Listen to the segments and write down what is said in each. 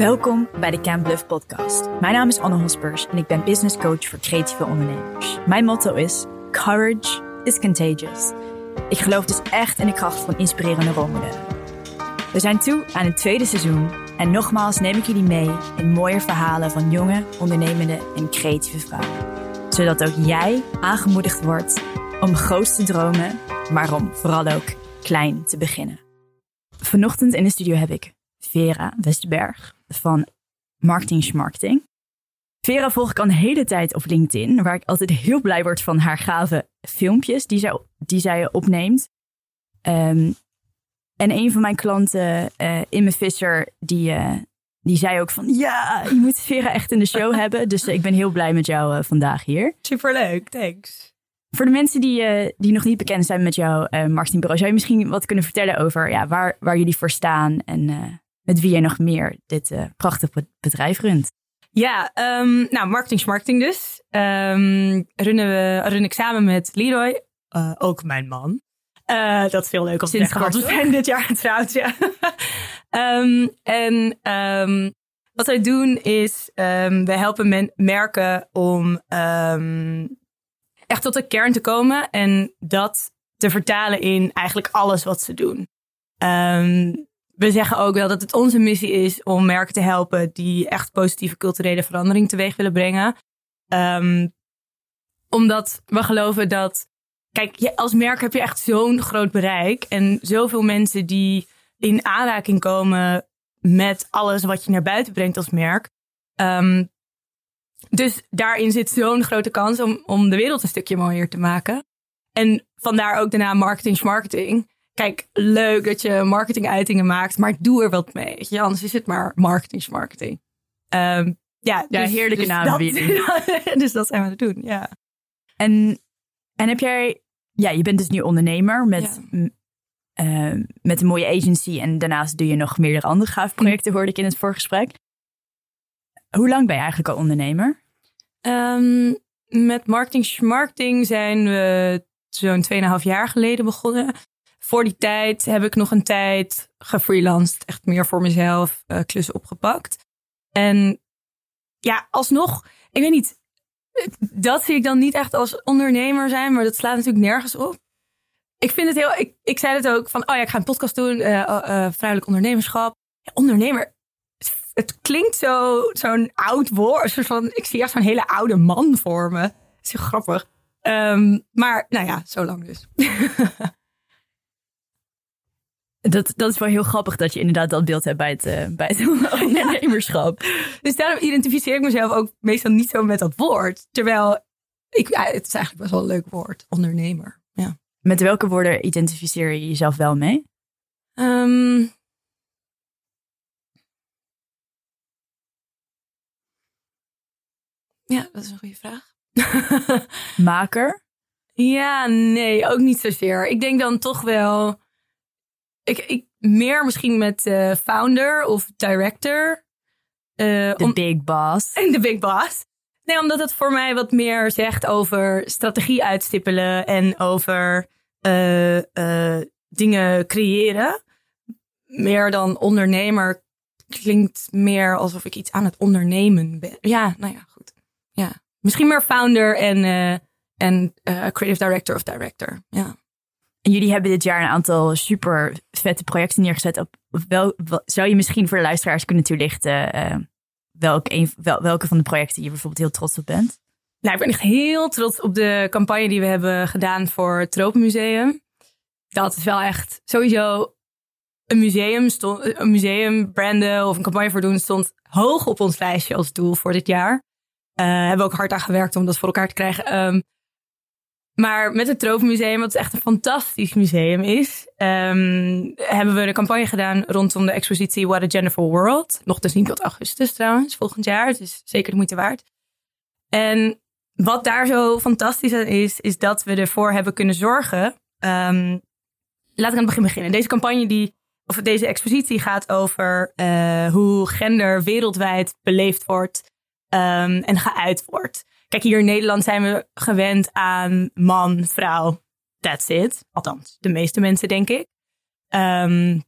Welkom bij de Camp Bluff podcast. Mijn naam is Anne Hospers en ik ben business coach voor creatieve ondernemers. Mijn motto is courage is contagious. Ik geloof dus echt in de kracht van inspirerende rolmodellen. We zijn toe aan het tweede seizoen en nogmaals neem ik jullie mee in mooie verhalen van jonge, ondernemende en creatieve vrouwen. Zodat ook jij aangemoedigd wordt om groot te dromen, maar om vooral ook klein te beginnen. Vanochtend in de studio heb ik Vera Westerberg van Marketing Schmarketing. Vera volg ik al een hele tijd op LinkedIn, waar ik altijd heel blij word van haar gave filmpjes die zij, die zij opneemt. Ehm, en een van mijn klanten, uh, Imme Visser, die, uh, die zei ook van... Ja, je moet Vera echt in de show hebben. Dus uh, ik ben heel blij met jou vandaag hier. Superleuk, thanks. Voor de mensen die, die nog niet bekend zijn met jouw marketingbureau... zou je misschien wat kunnen vertellen over ja, waar, waar jullie voor staan... en met wie jij nog meer dit prachtige bedrijf runt? Ja, um, nou, marketing marketing dus. Um, runnen we, run ik samen met Leroy, ook mijn man... Uh, dat is veel leuk om te zeggen. We zijn dit jaar getrouwd, ja. um, en wat wij doen is, wij helpen men, merken om echt tot de kern te komen en dat te vertalen in eigenlijk alles wat ze doen. We zeggen ook wel dat het onze missie is om merken te helpen die echt positieve culturele verandering teweeg willen brengen. omdat we geloven dat Kijk, als merk heb je echt zo'n groot bereik. En zoveel mensen die in aanraking komen met alles wat je naar buiten brengt als merk. Um, dus daarin zit zo'n grote kans om, om de wereld een stukje mooier te maken. En vandaar ook naam marketing marketing. Kijk, leuk dat je marketinguitingen maakt, maar doe er wat mee. Je, anders is het maar marketing marketing. Um, ja, ja dus, heerlijke dus naam. Dat, dus dat zijn we aan het doen, ja. En en heb jij, ja, je bent dus nu ondernemer met, uh, met een mooie agency en daarnaast doe je nog meerdere andere gaaf projecten, hoorde ik in het voorgesprek. Hoe lang ben je eigenlijk al ondernemer? Um, met marketing marketing zijn we zo'n 2,5 jaar geleden begonnen. Voor die tijd heb ik nog een tijd gefreelanced, echt meer voor mezelf, uh, klussen opgepakt. En ja, alsnog, ik weet niet, dat zie ik dan niet echt als ondernemer zijn, maar dat slaat natuurlijk nergens op. Ik vind het heel. Ik, ik zei het ook van, oh ja, ik ga een podcast doen, uh, uh, vrouwelijk ondernemerschap. Ondernemer. Het, klinkt zo, zo'n oud woord. Soort van, ik zie echt zo'n hele oude man voor me. Dat is heel grappig. Um, maar nou ja, zo lang dus. Dat, dat is wel heel grappig dat je inderdaad dat beeld hebt bij het, uh, bij het ondernemerschap. Dus daarom identificeer ik mezelf ook meestal niet zo met dat woord. Terwijl ik, ja, het is eigenlijk best wel een leuk woord, ondernemer. Ja. Met welke woorden identificeer je jezelf wel mee? Um, ja, dat is een goede vraag. Maker? Ja, nee, ook niet zozeer. Ik denk dan toch wel ik, ik meer misschien met uh, founder of director. Uh, de big boss. En de big boss. Nee, omdat het voor mij wat meer zegt over strategie uitstippelen en over uh, dingen creëren. Meer dan ondernemer klinkt meer alsof ik iets aan het ondernemen ben. Ja, nou ja, goed. Ja. Misschien meer founder en, en creative director of director. Ja. En jullie hebben dit jaar een aantal super vette projecten neergezet. Op wel, zou je misschien voor de luisteraars kunnen toelichten uh, welk welke van de projecten je bijvoorbeeld heel trots op bent? Nou, ik ben echt heel trots op de campagne die we hebben gedaan voor het Tropenmuseum. Dat is wel echt sowieso een museum, stond, een museum branden of een campagne voor doen stond hoog op ons lijstje als doel voor dit jaar. Hebben we ook hard aan gewerkt om dat voor elkaar te krijgen. Um, maar met het Tropenmuseum, wat echt een fantastisch museum is, um, hebben we een campagne gedaan rondom de expositie What a Genderful World. Nog dus niet tot augustus trouwens, volgend jaar. Het is zeker de moeite waard. En wat daar zo fantastisch aan is, is dat we ervoor hebben kunnen zorgen. Um, laat ik aan het begin beginnen. Deze campagne die, of deze expositie gaat over uh, hoe gender wereldwijd beleefd wordt um, en geuit wordt. Kijk, hier in Nederland zijn we gewend aan man, vrouw, that's it. Althans, de meeste mensen, denk ik. Um,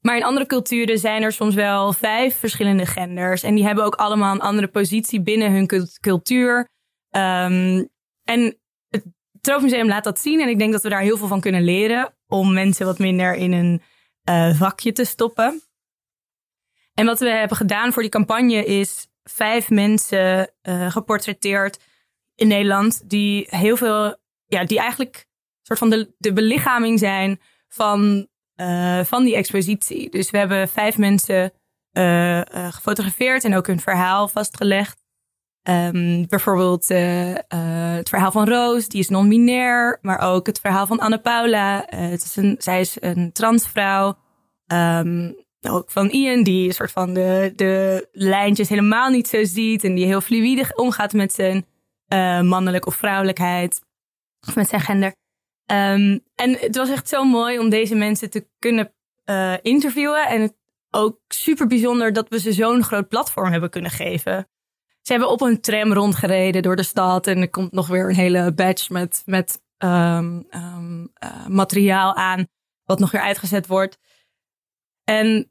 Maar in andere culturen zijn er soms wel vijf verschillende genders. En die hebben ook allemaal een andere positie binnen hun cultuur. Ehm, en het Tropenmuseum laat dat zien. En ik denk dat we daar heel veel van kunnen leren. Om mensen wat minder in een uh, vakje te stoppen. En wat we hebben gedaan voor die campagne is vijf mensen uh, geportretteerd in Nederland. Die heel veel, ja, die eigenlijk soort van de, de belichaming zijn van, uh, van die expositie. Dus we hebben vijf mensen uh, gefotografeerd en ook hun verhaal vastgelegd. Um, bijvoorbeeld het verhaal van Roos, die is non-binair, maar ook het verhaal van Anne Paula. het is een, zij is een transvrouw. Um, ook van Ian, die een soort van de, de lijntjes helemaal niet zo ziet en die heel fluïde omgaat met zijn uh, mannelijk of vrouwelijkheid, of met zijn gender. Um, en het was echt zo mooi om deze mensen te kunnen uh, interviewen. En het ook super bijzonder dat we ze zo'n groot platform hebben kunnen geven. Ze hebben op een tram rondgereden door de stad. En er komt nog weer een hele badge met, met um, um, uh, materiaal aan. Wat nog weer uitgezet wordt. En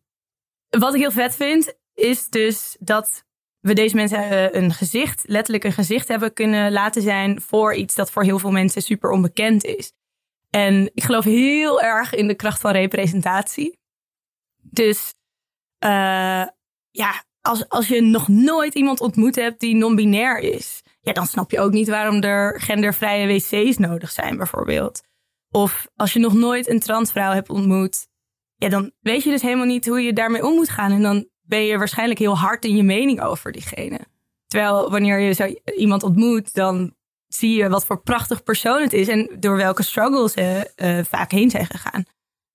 wat ik heel vet vind, is dus dat we deze mensen uh, een gezicht, letterlijk een gezicht hebben kunnen laten zijn voor iets dat voor heel veel mensen super onbekend is. En ik geloof heel erg in de kracht van representatie. Dus uh, ja, als, als je nog nooit iemand ontmoet hebt die non-binair is, ja, dan snap je ook niet waarom er gendervrije wc's nodig zijn, bijvoorbeeld. Of als je nog nooit een transvrouw hebt ontmoet, ja, dan weet je dus helemaal niet hoe je daarmee om moet gaan. En dan ben je waarschijnlijk heel hard in je mening over diegene. Terwijl wanneer je zo iemand ontmoet, dan zie je wat voor prachtig persoon het is en door welke struggles ze uh, vaak heen zijn gegaan.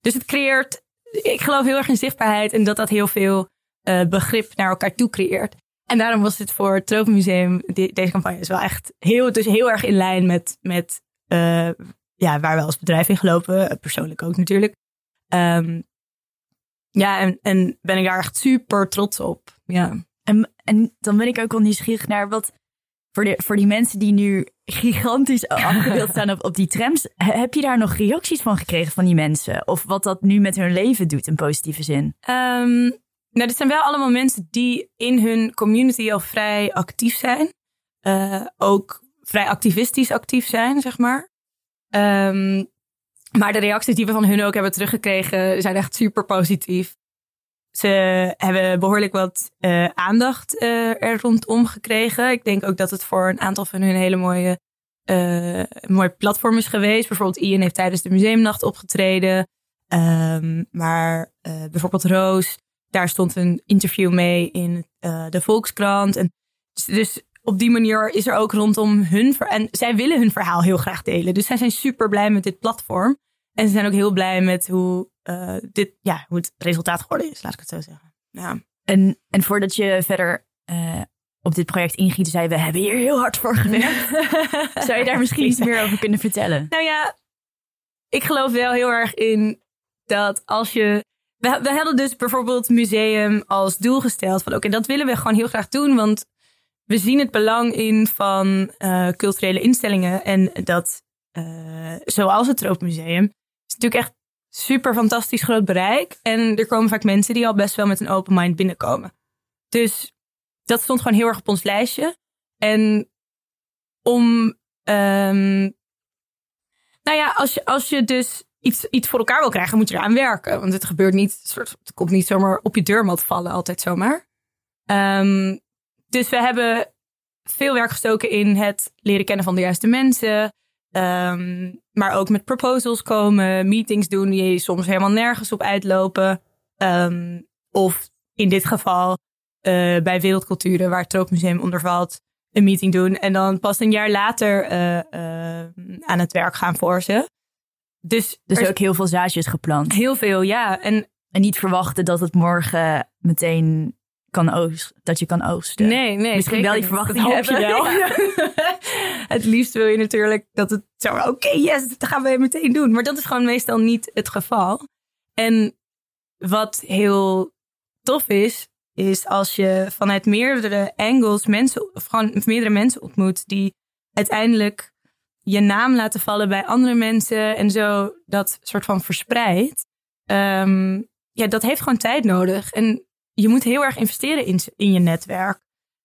Dus het creëert, ik geloof heel erg in zichtbaarheid en dat dat heel veel uh, begrip naar elkaar toe creëert. En daarom was het voor het Tropenmuseum, deze campagne is wel echt heel, dus heel erg in lijn met, met uh, ja, waar we als bedrijf in gelopen, persoonlijk ook natuurlijk. Um, ja, en, en ben ik daar echt super trots op. Ja. En, en dan ben ik ook wel nieuwsgierig naar wat voor, de, voor die mensen die nu gigantisch afgebeeld staan op, op die trams. Heb je daar nog reacties van gekregen van die mensen? Of wat dat nu met hun leven doet in positieve zin? Um, nou, dit zijn wel allemaal mensen die in hun community al vrij actief zijn. Uh, ook vrij activistisch actief zijn, zeg maar. Um, maar de reacties die we van hun ook hebben teruggekregen zijn echt super positief. Ze hebben behoorlijk wat uh, aandacht uh, er rondom gekregen. Ik denk ook dat het voor een aantal van hun een hele mooie, uh, mooie platform is geweest. Bijvoorbeeld Ian heeft tijdens de museumnacht opgetreden. Um, maar bijvoorbeeld Roos, daar stond een interview mee in de Volkskrant. En dus, dus op die manier is er ook rondom hun. En zij willen hun verhaal heel graag delen. Dus zij zijn super blij met dit platform. En ze zijn ook heel blij met hoe, uh, dit, ja, hoe het resultaat geworden is, laat ik het zo zeggen. Ja. En, en voordat je verder uh, op dit project ingiet, zei we hebben hier heel hard voor gewerkt. Zou je daar misschien iets meer over kunnen vertellen? Nou ja, ik geloof wel heel erg in dat als je we, we hadden dus bijvoorbeeld museum als doel gesteld van oké, dat willen we gewoon heel graag doen, want we zien het belang in van uh, culturele instellingen en dat, uh, zoals het Tropenmuseum, is natuurlijk echt super fantastisch groot bereik. En er komen vaak mensen die al best wel met een open mind binnenkomen. Dus dat stond gewoon heel erg op ons lijstje. En om, um, nou ja, als je, als je dus iets, iets voor elkaar wil krijgen, moet je eraan werken. Want het gebeurt niet, het komt niet zomaar op je deurmat vallen, altijd zomaar. Um, dus we hebben veel werk gestoken in het leren kennen van de juiste mensen. Um, maar ook met proposals komen, meetings doen die soms helemaal nergens op uitlopen. Um, of in dit geval uh, bij Wereldculturen, waar het Troopmuseum onder valt, een meeting doen. En dan pas een jaar later uh, uh, aan het werk gaan voor ze. Dus, dus ook heel veel zaadjes geplant. Heel veel, ja. En, en niet verwachten dat het morgen meteen kan oogsten, dat je kan oogsten. Nee, nee. Misschien wel die verwachting hoop je wel. het liefst wil je natuurlijk dat het zo, oké, yes, dat gaan we meteen doen. Maar dat is gewoon meestal niet het geval. En wat heel tof is, is als je vanuit meerdere angles mensen, gewoon meerdere mensen ontmoet die uiteindelijk je naam laten vallen bij andere mensen en zo dat soort van verspreidt. Um, ja, dat heeft gewoon tijd nodig. En je moet heel erg investeren in, in je netwerk.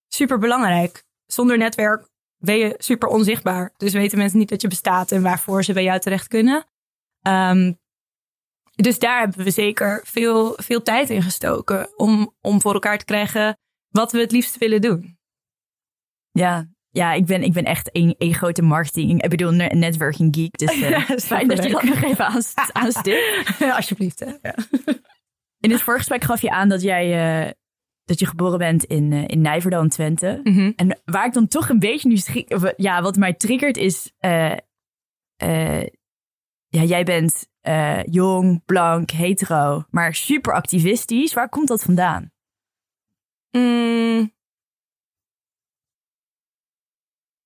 Super belangrijk. Zonder netwerk ben je super onzichtbaar. Dus weten mensen niet dat je bestaat en waarvoor ze bij jou terecht kunnen. Ehm, dus daar hebben we zeker veel, veel tijd in gestoken om, om voor elkaar te krijgen wat we het liefst willen doen. Ja, ja ik, ben, ik ben echt een, een grote marketing, ik bedoel networking geek. Dus uh, fijn dat je dat nog even aan, aanstipt. Alsjeblieft. Hè? Ja. In het voorgesprek gaf je aan dat jij uh, dat je geboren bent in, uh, in Nijverdal, Twente. Mm -hmm. En waar ik dan toch een beetje nu ja, wat mij triggert is, uh, ja, jij bent jong, blank, hetero, maar super activistisch. Waar komt dat vandaan? Mm.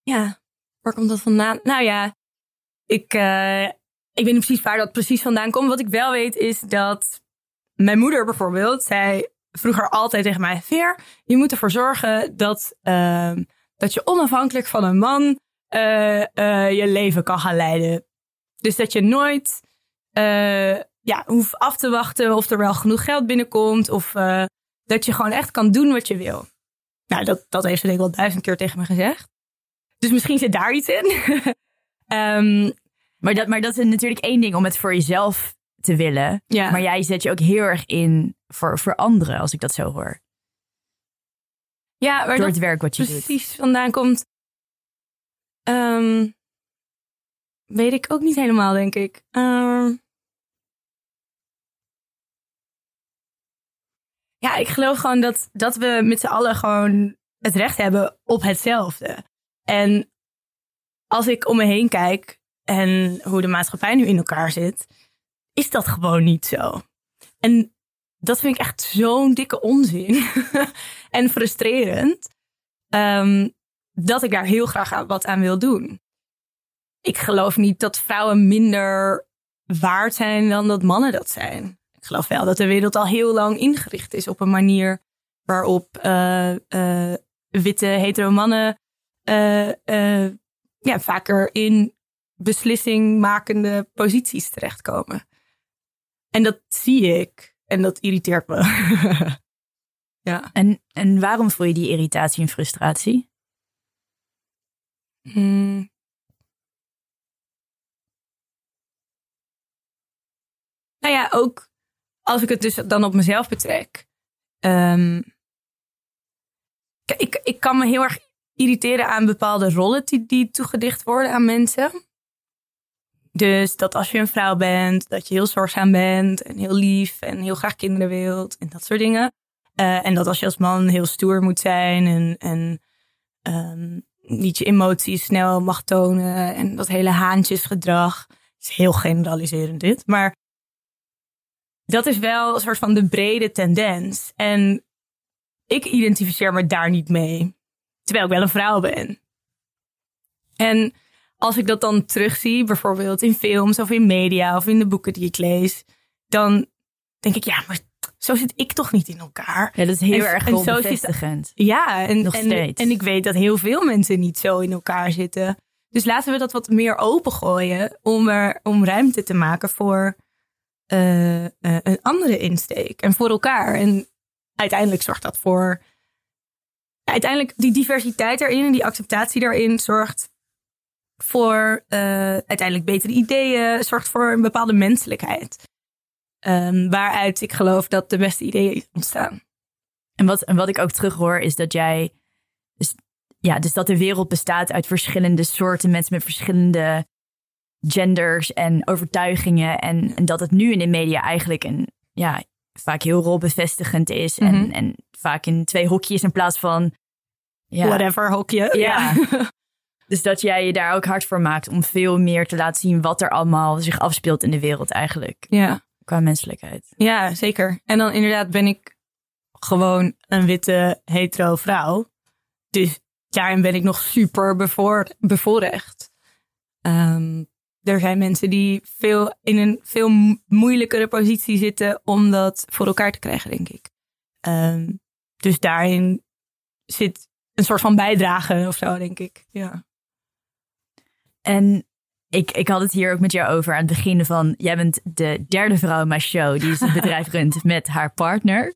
Ja, waar komt dat vandaan? Nou ja, ik, ik weet niet precies waar dat precies vandaan komt. Wat ik wel weet is dat mijn moeder bijvoorbeeld zei vroeger altijd tegen mij: Veer, je moet ervoor zorgen dat, uh, dat je onafhankelijk van een man uh, uh, je leven kan gaan leiden. Dus dat je nooit uh, ja, hoeft af te wachten of er wel genoeg geld binnenkomt. Of dat je gewoon echt kan doen wat je wil. Nou, dat, dat heeft ze denk ik wel duizend keer tegen me gezegd. Dus misschien zit daar iets in. um, maar, dat, maar dat is natuurlijk één ding om het voor jezelf te willen. Ja. Maar jij zet je ook heel erg in voor, voor anderen, als ik dat zo hoor. Ja, waar Door het werk wat je precies doet. precies vandaan komt, um, weet ik ook niet helemaal, denk ik. Um, ja, ik geloof gewoon dat, dat we met z'n allen gewoon het recht hebben op hetzelfde. En als ik om me heen kijk en hoe de maatschappij nu in elkaar zit, is dat gewoon niet zo. En dat vind ik echt zo'n dikke onzin en frustrerend, um, dat ik daar heel graag wat aan wil doen. Ik geloof niet dat vrouwen minder waard zijn dan dat mannen dat zijn. Ik geloof wel dat de wereld al heel lang ingericht is op een manier waarop uh, uh, witte hetero mannen uh, ja, vaker in beslissingmakende posities terechtkomen. En dat zie ik. En dat irriteert me. ja. En, en waarom voel je die irritatie en frustratie? Hmm. Nou ja, ook als ik het dus dan op mezelf betrek. Um, ik, ik kan me heel erg irriteren aan bepaalde rollen die, die toegedicht worden aan mensen. Dus dat als je een vrouw bent, dat je heel zorgzaam bent en heel lief en heel graag kinderen wilt en dat soort dingen. Uh, en dat als je als man heel stoer moet zijn en, en um, niet je emoties snel mag tonen en dat hele haantjesgedrag. is heel generaliserend dit, maar dat is wel een soort van de brede tendens. En ik identificeer me daar niet mee, terwijl ik wel een vrouw ben. En als ik dat dan terugzie, bijvoorbeeld in films of in media of in de boeken die ik lees, dan denk ik, ja, maar zo zit ik toch niet in elkaar. Ja, dat is heel erg en bevestigend. Ja, en, Nog en, steeds. en ik weet dat heel veel mensen niet zo in elkaar zitten. Dus laten we dat wat meer opengooien om, er, om ruimte te maken voor uh, uh, een andere insteek en voor elkaar. En uiteindelijk zorgt dat voor. Uiteindelijk die diversiteit erin en die acceptatie daarin zorgt voor uh, uiteindelijk betere ideeën, zorgt voor een bepaalde menselijkheid. Um, waaruit ik geloof dat de beste ideeën ontstaan. En wat, en wat ik ook terughoor is dat jij. Dus, ja, dus dat de wereld bestaat uit verschillende soorten mensen met verschillende genders en overtuigingen. En, en dat het nu in de media eigenlijk een, ja, vaak heel rolbevestigend is. en, mhm. en vaak in twee hokjes in plaats van. Ja, Whatever hokje. Ja. Dus dat jij je daar ook hard voor maakt om veel meer te laten zien wat er allemaal zich afspeelt in de wereld eigenlijk. Ja. Qua menselijkheid. Ja, zeker. En dan inderdaad ben ik gewoon een witte hetero vrouw. Dus daarin ben ik nog super bevoor, bevoorrecht. Um, er zijn mensen die veel in een veel moeilijkere positie zitten om dat voor elkaar te krijgen, denk ik. Um, dus daarin zit een soort van bijdrage of zo, denk ik. Ja. En ik, ik had het hier ook met jou over aan het begin van... Jij bent de derde vrouw in mijn show die het bedrijf runt met haar partner.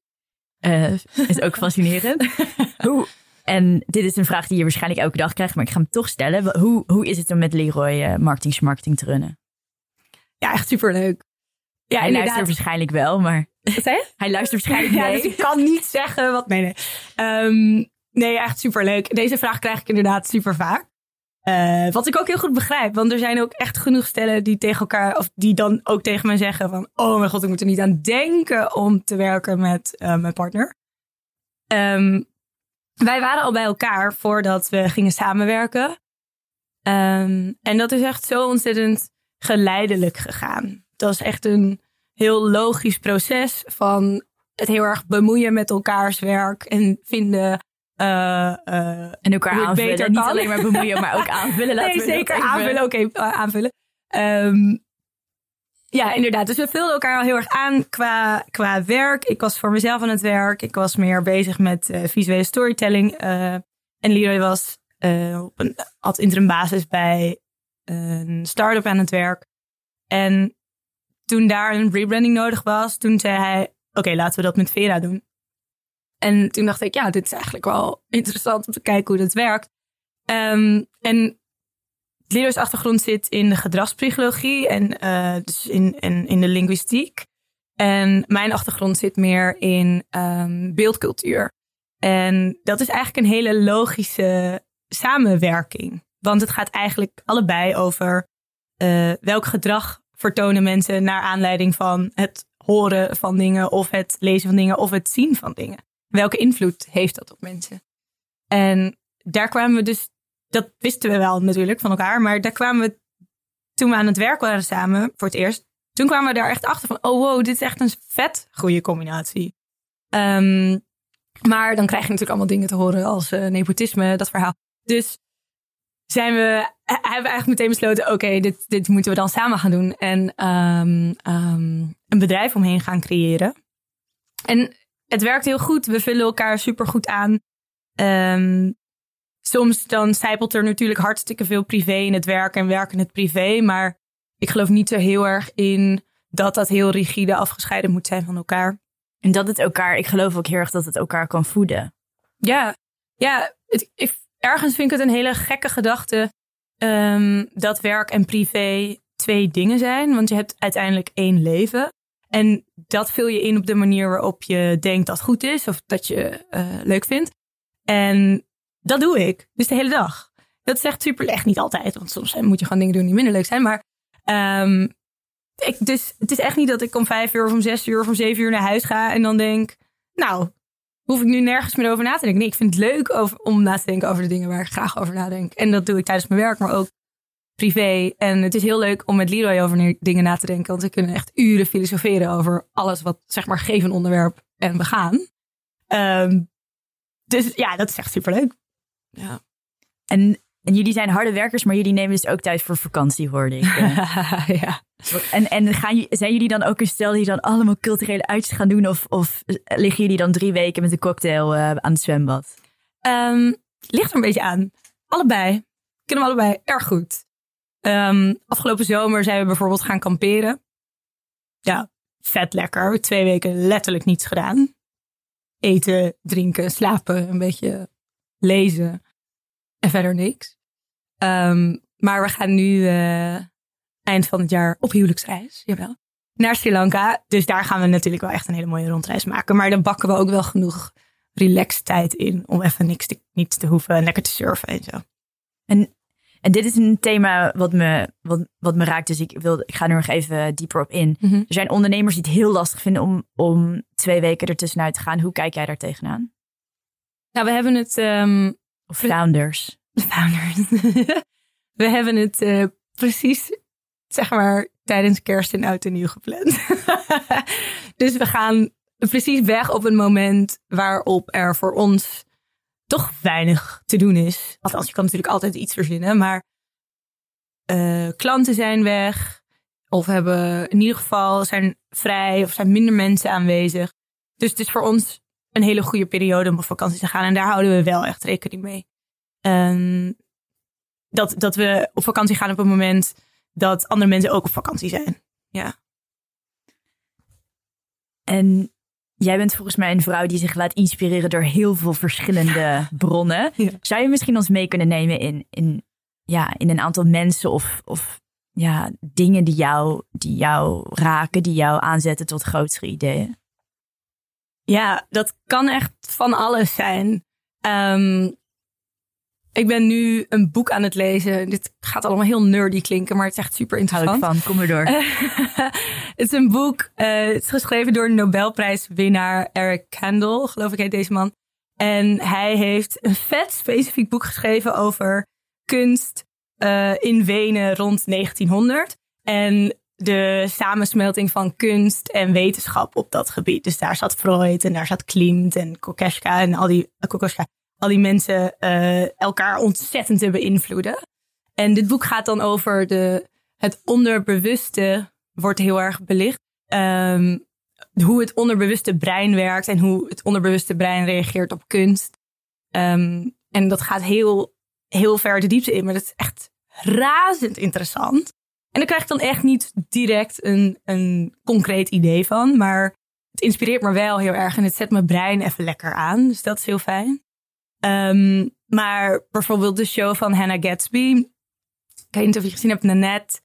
Uh, is ook fascinerend. hoe, en dit is een vraag die je waarschijnlijk elke dag krijgt, maar ik ga hem toch stellen. Hoe, hoe is het om met Leroy uh, marketing marketing te runnen? Ja, echt superleuk. Ja, hij inderdaad. luistert waarschijnlijk wel, maar... Hij luistert waarschijnlijk ja, mee. Dus ik kan niet zeggen wat... Nee, nee. Um, nee, echt superleuk. Deze vraag krijg ik inderdaad super vaak. Uh, wat ik ook heel goed begrijp, want er zijn ook echt genoeg stellen die tegen elkaar, of die dan ook tegen mij zeggen van, oh mijn god, ik moet er niet aan denken om te werken met uh, mijn partner. Um, wij waren al bij elkaar voordat we gingen samenwerken. Um, en dat is echt zo ontzettend geleidelijk gegaan. Dat is echt een heel logisch proces van het heel erg bemoeien met elkaars werk en vinden uh, uh, en elkaar aanvullen. Niet alleen maar bemoeien, maar ook aanvullen. Laten nee, zeker aanvullen. Oké, okay, uh, aanvullen. Um, ja, inderdaad. Dus we vulden elkaar al heel erg aan qua, qua werk. Ik was voor mezelf aan het werk. Ik was meer bezig met uh, visuele storytelling. En Leroy was op een ad interim basis bij een start-up aan het werk. En toen daar een rebranding nodig was, toen zei hij: Oké, okay, laten we dat met Vera doen. En toen dacht ik: Ja, dit is eigenlijk wel interessant om te kijken hoe dat werkt. Um, en Leroy's achtergrond zit in de gedragspsychologie en uh, dus in, in, de linguïstiek. En mijn achtergrond zit meer in um, beeldcultuur. En dat is eigenlijk een hele logische samenwerking. Want het gaat eigenlijk allebei over uh, welk gedrag vertonen mensen naar aanleiding van het horen van dingen of het lezen van dingen of het zien van dingen. Welke invloed heeft dat op mensen? En daar kwamen we dus dat wisten we wel natuurlijk van elkaar. Maar daar kwamen we, toen we aan het werk waren samen, voor het eerst. Toen kwamen we daar echt achter van, oh wow, dit is echt een vet goede combinatie. Um, maar dan krijg je natuurlijk allemaal dingen te horen als uh, nepotisme, dat verhaal. Dus zijn we, hebben we eigenlijk meteen besloten, oké, dit, dit moeten we dan samen gaan doen. En um, um, een bedrijf omheen gaan creëren. En het werkt heel goed. We vullen elkaar super goed aan. Um, soms dan zijpelt er natuurlijk hartstikke veel privé in het werk en werk in het privé. Maar ik geloof niet zo heel erg in dat dat heel rigide afgescheiden moet zijn van elkaar. En dat het elkaar, ik geloof ook heel erg dat het elkaar kan voeden. Ja, ja het, ik, ergens vind ik het een hele gekke gedachte um, dat werk en privé twee dingen zijn. Want je hebt uiteindelijk één leven. En dat vul je in op de manier waarop je denkt dat goed is of dat je uh, leuk vindt. En dat doe ik. Dus de hele dag. Dat is echt super echt niet altijd. Want soms moet je gewoon dingen doen die minder leuk zijn. Maar um, ik, dus het is echt niet dat ik om vijf uur of om zes uur of om zeven uur naar huis ga. En dan denk, nou, hoef ik nu nergens meer over na te denken. Nee, ik vind het leuk om na te denken over de dingen waar ik graag over nadenk. En dat doe ik tijdens mijn werk, maar ook privé. En het is heel leuk om met Leroy over dingen na te denken. Want we kunnen echt uren filosoferen over alles wat, zeg maar, geef een onderwerp en we gaan. Um, dus ja, dat is echt super leuk. Ja. En, en jullie zijn harde werkers, maar jullie nemen dus ook tijd voor vakantie, hoorde ik. ja. En, en gaan, zijn jullie dan ook een stel die dan allemaal culturele uitjes gaan doen? Of, of liggen jullie dan drie weken met een cocktail uh, aan het zwembad? Um, ligt er een beetje aan. Allebei. Kunnen we allebei erg goed. Um, afgelopen zomer zijn we bijvoorbeeld gaan kamperen. Ja, vet lekker. Twee weken letterlijk niets gedaan. Eten, drinken, slapen, een beetje lezen en verder niks. Um, maar we gaan nu uh, eind van het jaar op huwelijksreis, jawel, naar Sri Lanka. Dus daar gaan we natuurlijk wel echt een hele mooie rondreis maken. Maar dan bakken we ook wel genoeg relaxed tijd in om even niks te, niets te hoeven en lekker te surfen en zo. En, en dit is een thema wat me, wat, wat me raakt, dus ik, wil, ik ga er nog even dieper op in. Mm -hmm. Er zijn ondernemers die het heel lastig vinden om, om twee weken ertussenuit te gaan. Hoe kijk jij daar tegenaan? Nou, we hebben het. Um, of founders. Founders. we hebben het uh, precies, zeg maar, tijdens kerst en oud en nieuw gepland. dus we gaan precies weg op een moment waarop er voor ons toch weinig te doen is. Althans, je kan natuurlijk altijd iets verzinnen, maar uh, klanten zijn weg. Of hebben in ieder geval zijn vrij of zijn minder mensen aanwezig. Dus het is voor ons een hele goede periode om op vakantie te gaan. En daar houden we wel echt rekening mee. Um, dat, dat we op vakantie gaan op een moment dat andere mensen ook op vakantie zijn. Ja. En jij bent volgens mij een vrouw die zich laat inspireren door heel veel verschillende bronnen. Ja. Zou je misschien ons mee kunnen nemen in, in, ja, in een aantal mensen of, of ja, dingen die jou, die jou raken, die jou aanzetten tot grotere ideeën? Ja, dat kan echt van alles zijn. Ehm, ik ben nu een boek aan het lezen. Dit gaat allemaal heel nerdy klinken, maar het is echt super Hou ik interessant. van, kom maar door. het is een boek. eh, het is geschreven door de Nobelprijswinnaar Eric Kandel, geloof ik heet deze man. En hij heeft een vet specifiek boek geschreven over kunst eh, in Wenen rond 1900. En de samensmelting van kunst en wetenschap op dat gebied. Dus daar zat Freud en daar zat Klimt en Kokoschka en al die, Kokoschka, al die mensen eh, elkaar ontzettend te beïnvloeden. En dit boek gaat dan over de, het onderbewuste, wordt heel erg belicht. Ehm, hoe het onderbewuste brein werkt en hoe het onderbewuste brein reageert op kunst. Ehm, en dat gaat heel, heel ver de diepte in, maar dat is echt razend interessant. En daar krijg ik dan echt niet direct een, een concreet idee van, maar het inspireert me wel heel erg en het zet mijn brein even lekker aan. Dus dat is heel fijn. Ehm, maar bijvoorbeeld de show van Hannah Gatsby. Ik weet niet of je gezien hebt net.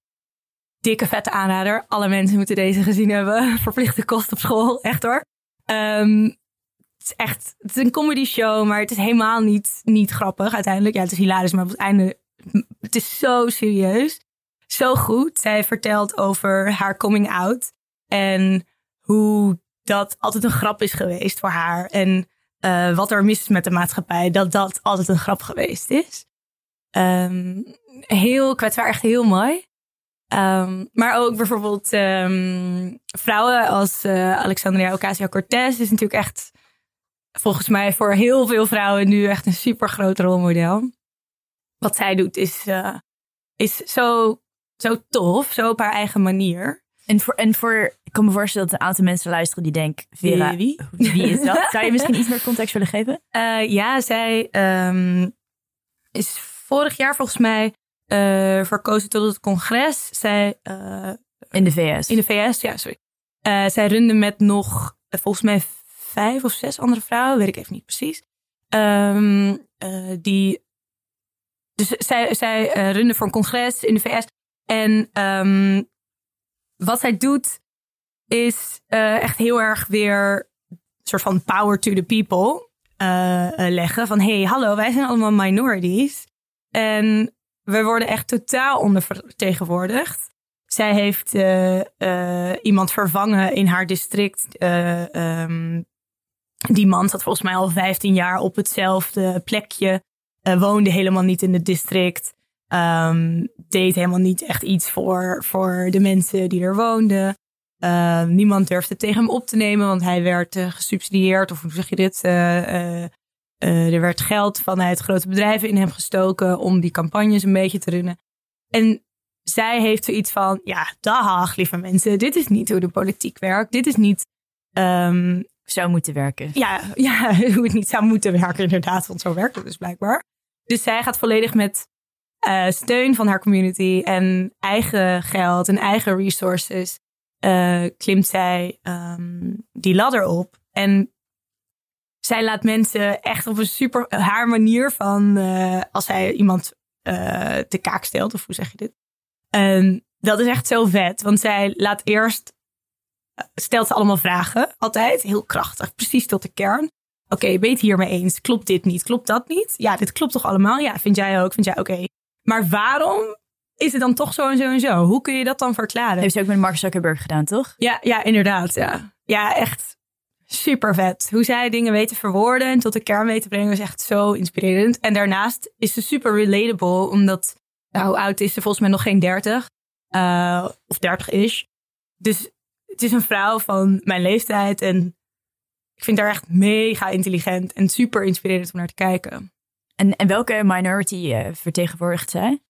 Dikke vette aanrader. Alle mensen moeten deze gezien hebben. Verplichte kost op school. Echt hoor. Ehm, het is echt, het is een comedy show, maar het is helemaal niet, niet grappig uiteindelijk. Ja, het is hilarisch, maar op het einde, het is zo serieus. Zo goed. Zij vertelt over haar coming out en hoe dat altijd een grap is geweest voor haar. En uh, wat er mis is met de maatschappij, dat dat altijd een grap geweest is. Um, heel kwetsbaar, echt heel mooi. Um, maar ook bijvoorbeeld um, vrouwen als uh, Alexandria Ocasio-Cortez is natuurlijk echt volgens mij voor heel veel vrouwen nu echt een super groot rolmodel. Wat zij doet is, uh, is zo, zo tof, zo op haar eigen manier. En voor, en voor, ik kan me voorstellen dat een aantal mensen luisteren die denken, Vera, wie? wie is dat? Zou je misschien iets meer context willen geven? Uh, ja, zij um, is vorig jaar volgens mij uh, verkozen tot het congres. Zij, uh, in de VS. In de VS, ja, sorry. Zij runde met nog volgens mij vijf of zes andere vrouwen, weet ik even niet precies. Um, die, dus zij, zij runde voor een congres in de VS. En um, wat zij doet is echt heel erg weer een soort van power to the people leggen. Van hey, hallo, wij zijn allemaal minorities. En we worden echt totaal ondervertegenwoordigd. Zij heeft iemand vervangen in haar district. Um, die man zat volgens mij al 15 jaar op hetzelfde plekje. woonde helemaal niet in het district. Um, deed helemaal niet echt iets voor, voor de mensen die er woonden. niemand durfde tegen hem op te nemen, want hij werd gesubsidieerd. Of hoe zeg je dit? Uh, er werd geld vanuit grote bedrijven in hem gestoken om die campagnes een beetje te runnen. En zij heeft zoiets van, ja, dag lieve mensen, dit is niet hoe de politiek werkt. Dit is niet... Um, zou moeten werken. Ja, ja, hoe het niet zou moeten werken inderdaad, want zo werkt het dus blijkbaar. Dus zij gaat volledig met uh, steun van haar community en eigen geld en eigen resources uh, klimt zij um, die ladder op. En zij laat mensen echt op een super haar manier van uh, als zij iemand te kaak stelt, of hoe zeg je dit? Um, dat is echt zo vet, want zij laat eerst stelt ze allemaal vragen, altijd heel krachtig, precies tot de kern. Oké, okay, ben je het hiermee eens? Klopt dit niet? Klopt dat niet? Ja, dit klopt toch allemaal? Ja, vind jij ook? Vind jij oké? Maar waarom is het dan toch zo en zo en zo? Hoe kun je dat dan verklaren? Heeft ze ook met Mark Zuckerberg gedaan, toch? Ja, ja inderdaad. Ja, ja echt super vet. Hoe zij dingen weten verwoorden en tot de kern weten brengen is echt zo inspirerend. En daarnaast is ze super relatable, omdat, nou, hoe oud is ze? Volgens mij nog geen 30. Uh, of 30 is. Dus het is een vrouw van mijn leeftijd en ik vind haar echt mega intelligent en super inspirerend om naar te kijken. En, en welke minority uh, vertegenwoordigt zij?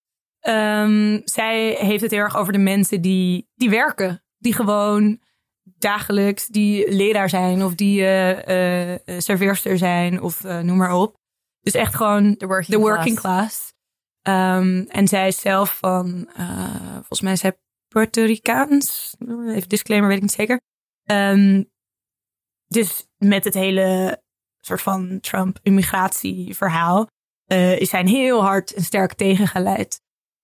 Um, zij heeft het heel erg over de mensen die, die werken. Die gewoon dagelijks die leraar zijn of die uh, uh, serveerster zijn of uh, noem maar op. Dus echt gewoon de working, working class. Ehm, en zij is zelf van, volgens mij is zij Puerto Ricaans. Even disclaimer, weet ik niet zeker. Um, dus met het hele soort van Trump-immigratieverhaal uh, is hij heel hard en sterk tegengeleid.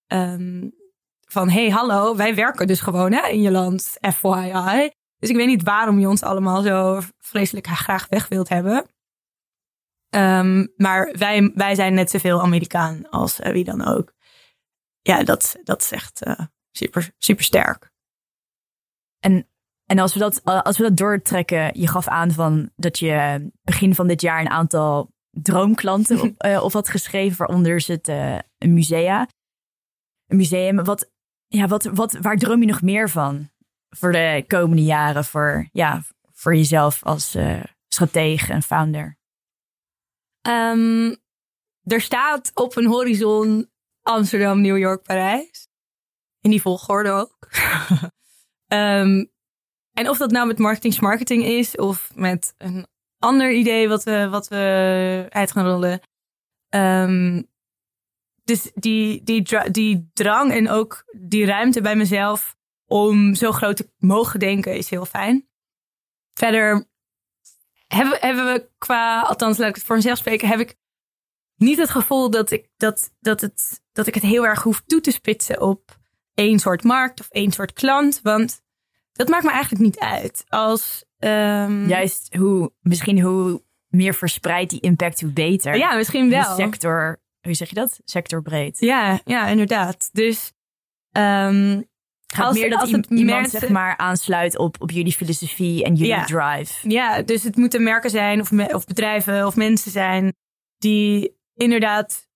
Um, van, hey, hallo, wij werken dus gewoon hè, in je land, FYI. Dus ik weet niet waarom je ons allemaal zo vreselijk graag weg wilt hebben. Um, maar wij, wij zijn net zoveel Amerikaan als uh, wie dan ook. Ja, dat, dat is echt uh, super, super sterk. En, en als, we dat, als we dat doortrekken, je gaf aan van dat je begin van dit jaar een aantal droomklanten op, uh, op had geschreven, waaronder zit een musea. Een museum. Wat, ja, wat, wat, waar droom je nog meer van voor de komende jaren voor, ja, voor jezelf als uh, stratege en founder? Um, er staat op een horizon Amsterdam, New York, Parijs. In die volgorde ook. um, en of dat nou met marketing marketing is of met een ander idee wat we, wat we uit gaan rollen. Um, dus die, die, die drang en ook die ruimte bij mezelf om zo groot te mogen denken is heel fijn. Verder hebben, hebben we qua, althans laat ik het voor mezelf spreken, heb ik niet het gevoel dat ik, dat, dat, het, dat ik het heel erg hoef toe te spitsen op één soort markt of één soort klant. Want dat maakt me eigenlijk niet uit. Als, um... Juist hoe, misschien hoe meer verspreid die impact, hoe beter. Ja, misschien wel. De sector, hoe zeg je dat? Sectorbreed. Ja, ja inderdaad. Dus um, gaat als, meer dat als iemand zeg maar aansluit op, op jullie filosofie en jullie ja. drive. Ja, dus het moeten merken zijn of, of bedrijven of mensen zijn die inderdaad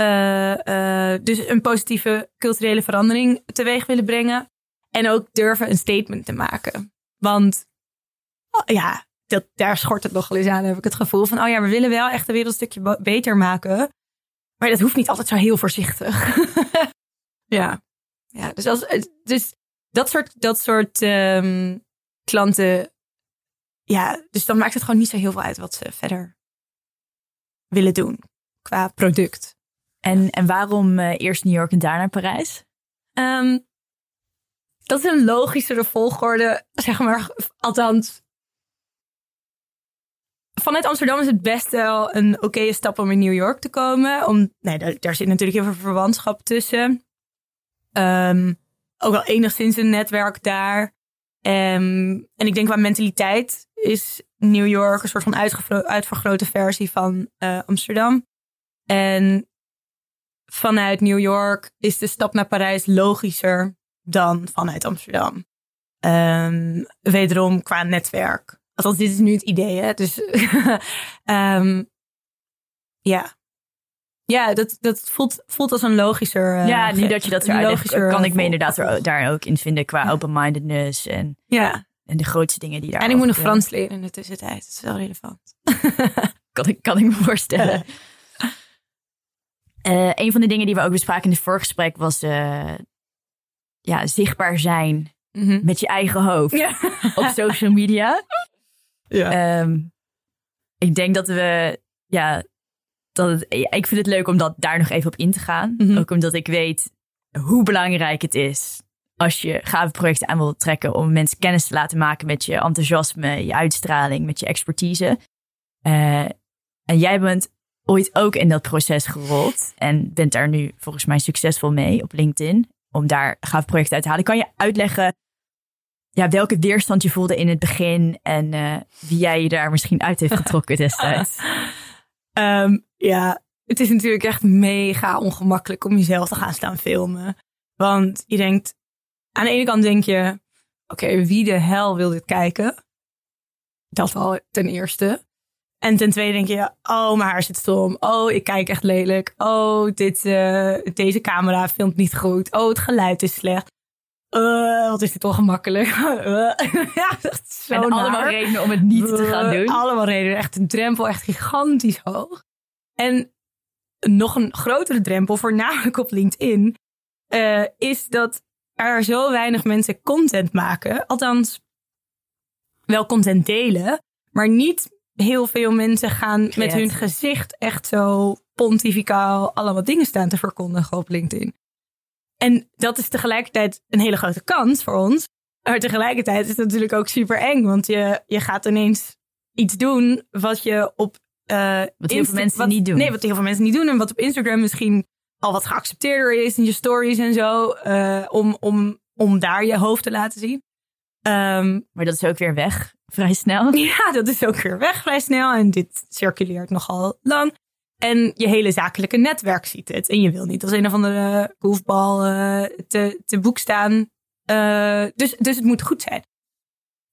uh, uh, dus een positieve culturele verandering teweeg willen brengen. En ook durven een statement te maken. Want oh, ja, dat, daar schort het nog wel eens aan, heb ik het gevoel van, oh ja, we willen wel echt de wereld een stukje beter maken. Maar dat hoeft niet altijd zo heel voorzichtig. ja. Ja, dus, als, dus dat soort, dat soort um, klanten, ja, dus dan maakt het gewoon niet zo heel veel uit wat ze verder willen doen qua product. En, en waarom uh, eerst New York en daarna Parijs? Um, dat is een logischere volgorde, zeg maar. Althans, vanuit Amsterdam is het best wel een oké stap om in New York te komen. Om, nee, daar, zit natuurlijk heel veel verwantschap tussen. Um, ook wel enigszins een netwerk daar. Um, en ik denk qua mentaliteit is New York een soort van uitvergrote versie van uh, Amsterdam. En vanuit New York is de stap naar Parijs logischer dan vanuit Amsterdam. Um, wederom qua netwerk. Althans, dit is nu het idee, hè? Dus um, ja. Ja, dat, dat voelt, voelt als een logischer. Uh, ja, nu dat je dat zo uitlegt, kan ik me inderdaad er, daar ook in vinden qua open-mindedness en, ja. en de grootste dingen die daar. En ik moet nog Frans leren in de tussentijd. Dat is wel relevant. kan, ik, kan ik me voorstellen. uh, een van de dingen die we ook bespraken in het voorgesprek was uh, ja, zichtbaar zijn mm -hmm. met je eigen hoofd ja. op social media. Ja. Um, ik denk dat we, ja, dat het, ik vind het leuk om dat, daar nog even op in te gaan. Mhm. Mm -hmm. Ook omdat ik weet hoe belangrijk het is als je gave projecten aan wilt trekken om mensen kennis te laten maken met je enthousiasme, je uitstraling, met je expertise. Uh, en jij bent ooit ook in dat proces gerold en bent daar nu volgens mij succesvol mee op LinkedIn om daar gave projecten uit te halen. Kan je uitleggen ja, welke weerstand je voelde in het begin en uh, wie jij je daar misschien uit heeft getrokken destijds? um, ja, het is natuurlijk echt mega ongemakkelijk om jezelf te gaan staan filmen. Want je denkt, aan de ene kant denk je, oké, okay, wie de hel wil dit kijken? Dat al ten eerste. En ten tweede denk je, oh, mijn haar zit stom. Oh, ik kijk echt lelijk. Oh, dit, uh, deze camera filmt niet goed. Oh, het geluid is slecht. Uh, wat is dit ongemakkelijk. ja, dat is zo en naar. allemaal redenen om het niet te gaan doen. Allemaal redenen. Echt een drempel, echt gigantisch hoog. En nog een grotere drempel, voornamelijk op LinkedIn, is dat er zo weinig mensen content maken. Althans, wel content delen, maar niet heel veel mensen gaan met hun gezicht echt zo pontificaal allemaal dingen staan te verkondigen op LinkedIn. En dat is tegelijkertijd een hele grote kans voor ons. Maar tegelijkertijd is het natuurlijk ook super eng. Want je, je gaat ineens iets doen wat je op. Uh, wat heel veel mensen niet doen. Nee, wat heel veel mensen niet doen. En wat op Instagram misschien al wat geaccepteerder is in je stories en zo. Uh, om, om, om daar je hoofd te laten zien. Um, maar dat is ook weer weg, vrij snel. Ja, dat is ook weer weg, vrij snel. En dit circuleert nogal lang. En je hele zakelijke netwerk ziet het. En je wil niet als een of andere goofbal uh, te, te boek staan. Uh, dus, dus het moet goed zijn.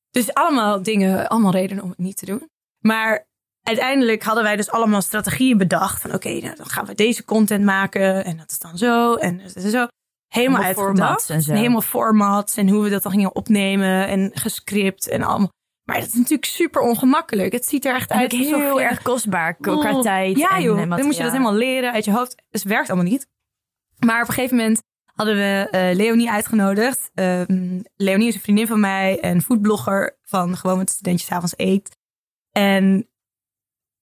Dus allemaal dingen, allemaal redenen om het niet te doen. Maar uiteindelijk hadden wij dus allemaal strategieën bedacht. Van oké, nou, dan gaan we deze content maken. En dat is dan zo. En dat is zo. Helemaal uitgedacht. En, zo. helemaal formats. En hoe we dat dan gingen opnemen. En gescript en allemaal. Maar dat is natuurlijk super ongemakkelijk. Het ziet er echt uit. Heel erg kostbaar qua tijd. Ja, en, joh. Dan moet je dat helemaal leren uit je hoofd. Dus het werkt allemaal niet. Maar op een gegeven moment hadden we uh, Leonie uitgenodigd. Um, Leonie is een vriendin van mij, een foodblogger van Gewoon met Studentjes Avonds Eet. En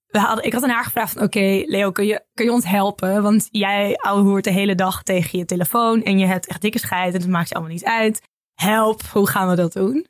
we hadden, ik had aan haar gevraagd van, oké, Leo, kun je, kun je ons helpen? Want jij hoort de hele dag tegen je telefoon en je hebt echt dikke scheid en het maakt je allemaal niet uit. Help, hoe gaan we dat doen?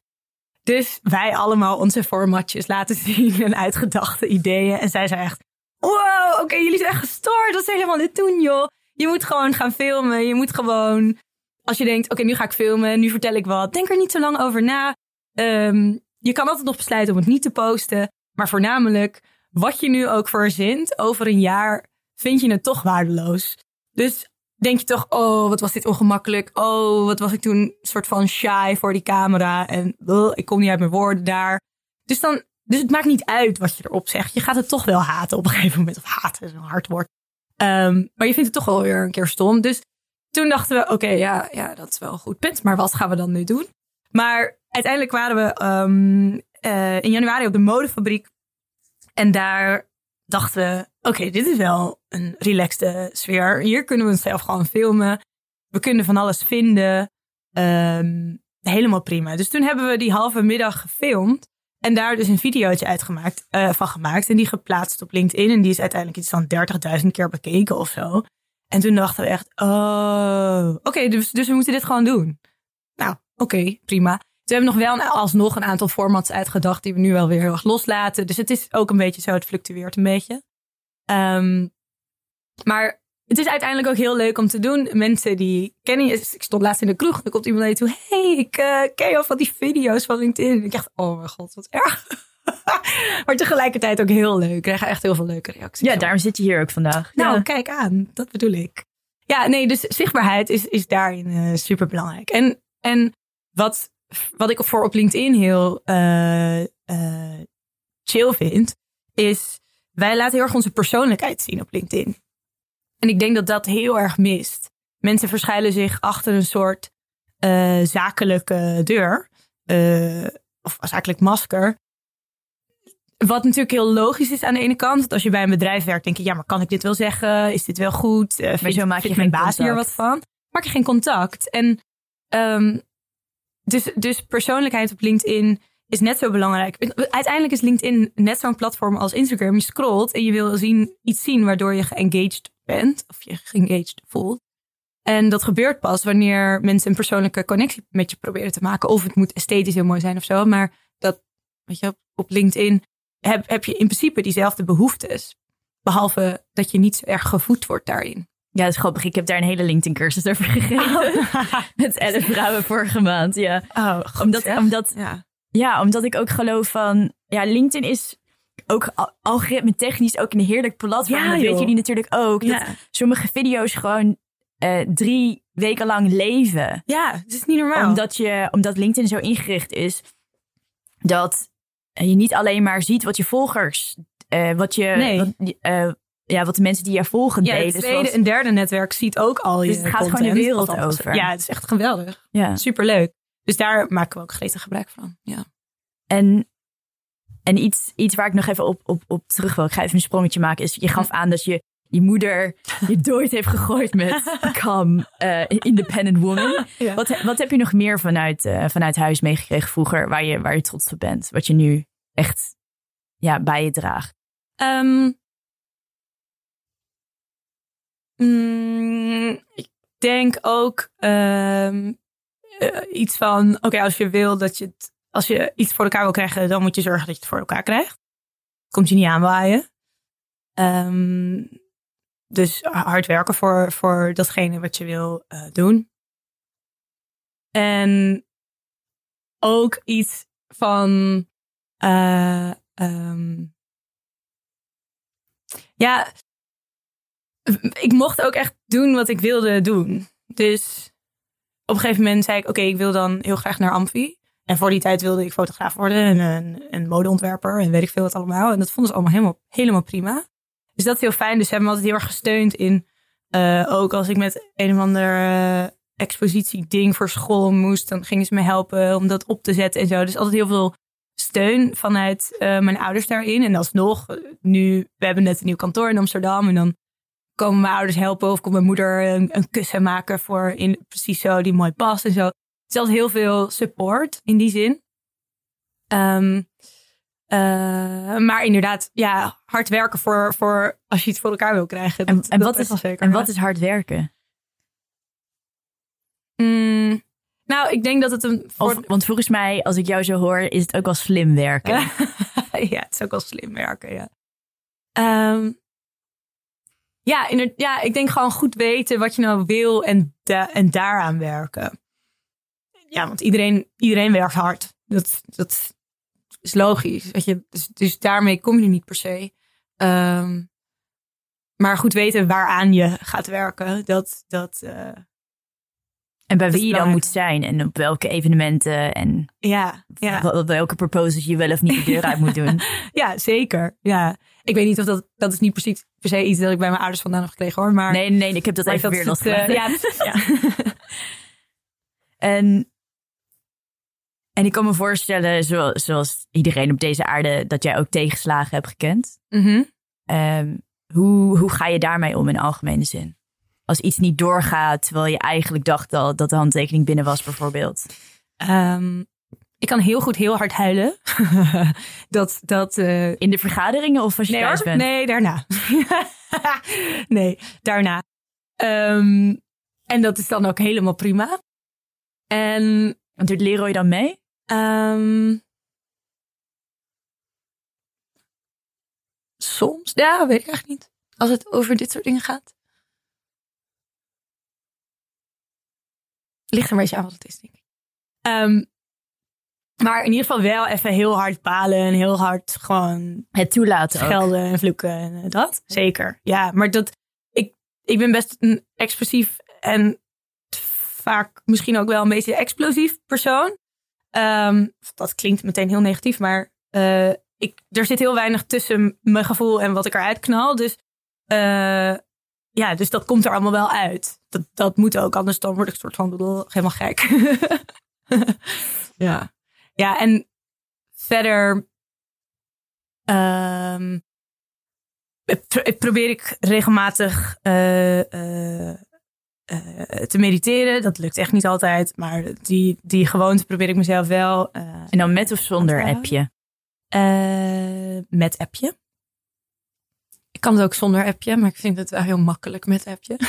Dus wij allemaal onze formatjes laten zien en uitgedachte ideeën. En zij zei echt, wow, oké, jullie zijn echt gestoord. Dat zijn helemaal niet doen, joh. Je moet gewoon gaan filmen. Je moet gewoon, als je denkt, oké, nu ga ik filmen, nu vertel ik wat. Denk er niet zo lang over na. Um, je kan altijd nog besluiten om het niet te posten. Maar voornamelijk, wat je nu ook verzint, over een jaar vind je het toch waardeloos. Dus denk je toch, oh, wat was dit ongemakkelijk. Oh, wat was ik toen soort van shy voor die camera. En ik kom niet uit mijn woorden daar. Dus, dan, dus het maakt niet uit wat je erop zegt. Je gaat het toch wel haten op een gegeven moment. Of haten is een hard woord. Um, maar je vindt het toch wel weer een keer stom. Dus toen dachten we, oké, ja, ja, dat is wel een goed punt. Maar wat gaan we dan nu doen? Maar uiteindelijk waren we um, uh, in januari op de modefabriek. En daar dachten we, oké, dit is wel een relaxte sfeer. Hier kunnen we onszelf gewoon filmen. We kunnen van alles vinden. Um, helemaal prima. Dus toen hebben we die halve middag gefilmd. En daar dus een videootje uitgemaakt, uh, van gemaakt. En die geplaatst op LinkedIn. En die is uiteindelijk iets van 30.000 keer bekeken of zo. En toen dachten we echt, oh, oké, dus, dus we moeten dit gewoon doen. Nou, oké, prima. Toen hebben we nog wel alsnog een aantal formats uitgedacht die we nu wel weer heel erg loslaten. Dus het is ook een beetje zo, het fluctueert een beetje. Um, maar het is uiteindelijk ook heel leuk om te doen. Mensen die kennen je. Ik stond laatst in de kroeg. Dan komt iemand naar je toe. hey, ik uh, ken jou van die video's van LinkedIn. En ik dacht, oh mijn god, wat erg. maar tegelijkertijd ook heel leuk. Ik krijg echt heel veel leuke reacties. Ja, daarom zit je hier ook vandaag. Nou, kijk aan. Dat bedoel ik. Ja, nee, dus zichtbaarheid is, is daarin uh, super belangrijk. En, en wat, wat ik voor op LinkedIn heel uh, chill vind, is wij laten heel erg onze persoonlijkheid zien op LinkedIn. En ik denk dat dat heel erg mist. Mensen verschuilen zich achter een soort uh, zakelijke deur. Uh, of zakelijk masker. Wat natuurlijk heel logisch is aan de ene kant. Want als je bij een bedrijf werkt, denk je, ja, maar kan ik dit wel zeggen? Is dit wel goed? Uh, maar zo maak je geen baas hier wat van. Maak je geen contact. En um, dus, dus persoonlijkheid op LinkedIn is net zo belangrijk. Uiteindelijk is LinkedIn net zo'n platform als Instagram. Je scrolt en je wil zien, iets zien waardoor je geengaged bent. Of je geengaged voelt. En dat gebeurt pas wanneer mensen een persoonlijke connectie met je proberen te maken. Of het moet esthetisch heel mooi zijn of zo. Maar dat, weet je, op LinkedIn heb, heb je in principe diezelfde behoeftes. Behalve dat je niet zo erg gevoed wordt daarin. Ja, dat is grappig. Ik heb daar een hele LinkedIn-cursus over gegeven. Oh. Met elf vrouwen vorige maand. Ja. Oh, goed, omdat, omdat, ja. Ja. omdat ik ook geloof van... Ja, LinkedIn is ook algoritme technisch ook een heerlijk platform. Ja, dat weten jullie natuurlijk ook. Ja. Dat sommige video's gewoon uh, drie weken lang leven. Ja, het is niet normaal. Omdat, je, omdat LinkedIn zo ingericht is dat je niet alleen maar ziet wat je volgers, uh, wat je, nee. wat, uh, ja, wat de mensen die je volgen ja, delen. Het tweede en derde netwerk ziet ook al je Dus het gaat content. gewoon de wereld over. Ja, het is echt geweldig. Ja. Superleuk. Dus daar maken we ook gretig gebruik van. Ja. En, en iets, iets waar ik nog even op, op, op terug wil, ik ga even een sprongetje maken, is je gaf aan dat je je moeder je dood heeft gegooid met become uh, independent woman. Ja. Wat, wat heb je nog meer vanuit, uh, vanuit huis meegekregen vroeger, waar je, waar je trots op bent? Wat je nu echt ja, bij je draagt? Um, Mm, ik denk ook ehm, eh, iets van, oké, als je wil dat je als je iets voor elkaar wil krijgen, dan moet je zorgen dat je het voor elkaar krijgt. Komt je niet aanwaaien. Ehm, dus hard werken voor, voor datgene wat je wil eh, doen. En ook iets van, eh, ehm, ja, ik mocht ook echt doen wat ik wilde doen. Dus op een gegeven moment zei ik, oké, ik wil dan heel graag naar Amfi. En voor die tijd wilde ik fotograaf worden en een, een modeontwerper en weet ik veel wat allemaal. En dat vonden ze allemaal helemaal, helemaal prima. Dus dat is heel fijn. Dus ze hebben me altijd heel erg gesteund in, uh, ook als ik met een of ander uh, expositie ding voor school moest, dan gingen ze me helpen om dat op te zetten en zo. Dus altijd heel veel steun vanuit uh, mijn ouders daarin. En alsnog, nu, we hebben net een nieuw kantoor in Amsterdam en dan komen mijn ouders helpen of komt mijn moeder een, een kussen maken voor in precies zo die mooi past en zo. Het is altijd heel veel support in die zin. Um, uh, maar inderdaad, ja, hard werken voor, voor als je iets voor elkaar wil krijgen. En, en, wat, is, zeker, en wat is hard werken? Mm, nou, ik denk dat het een. Voor... Of, want volgens mij, als ik jou zo hoor, is het ook wel slim werken. ja, het is ook wel slim werken, ja. Um, ja, in ja, ik denk gewoon goed weten wat je nou wil en, en daaraan werken. Ja, want iedereen, iedereen werkt hard. Dat, dat is logisch. Weet je? Dus, dus daarmee kom je niet per se. Um, maar goed weten waaraan je gaat werken, dat. dat uh, en bij wie je dan moet zijn en op welke evenementen en ja, ja. welke proposals je wel of niet de deur uit moet doen. ja, zeker. Ja. Ik weet niet of dat, dat is niet precies per se iets dat ik bij mijn ouders vandaan heb gekregen hoor. Maar, nee, nee, ik heb dat even weer losgelaten. Uh, ja, ja. en, en ik kan me voorstellen, zoals, zoals iedereen op deze aarde, dat jij ook tegenslagen hebt gekend. Mm -hmm. um, hoe, hoe ga je daarmee om in algemene zin? Als iets niet doorgaat, terwijl je eigenlijk dacht al dat de handtekening binnen was, bijvoorbeeld. Um, ik kan heel goed heel hard huilen. dat, dat, uh... In de vergaderingen of als je nee, thuis bent? Nee, daarna. nee, daarna. Um, en dat is dan ook helemaal prima. En... En doet Leroy dan mee? Um, soms. Ja, weet ik eigenlijk niet. Als het over dit soort dingen gaat. Ligt er een beetje aan wat het is, denk ik. Um, maar in ieder geval wel even heel hard balen en heel hard gewoon het toelaten. Schelden en vloeken en dat. Zeker. Ja, maar dat ik, ik ben best een explosief en vaak misschien ook wel een beetje explosief persoon. Um, dat klinkt meteen heel negatief, maar uh, ik, er zit heel weinig tussen mijn gevoel en wat ik eruit knal. Dus uh, ja, dus dat komt er allemaal wel uit. Dat, dat moet ook, anders dan word ik soort van bedoel, helemaal gek. ja. Ja, en verder um, probeer ik regelmatig uh, uh, uh, te mediteren. Dat lukt echt niet altijd, maar die, die gewoonte probeer ik mezelf wel. en dan met of zonder appje? met appje. Ik kan het ook zonder appje, maar ik vind het wel heel makkelijk met appje.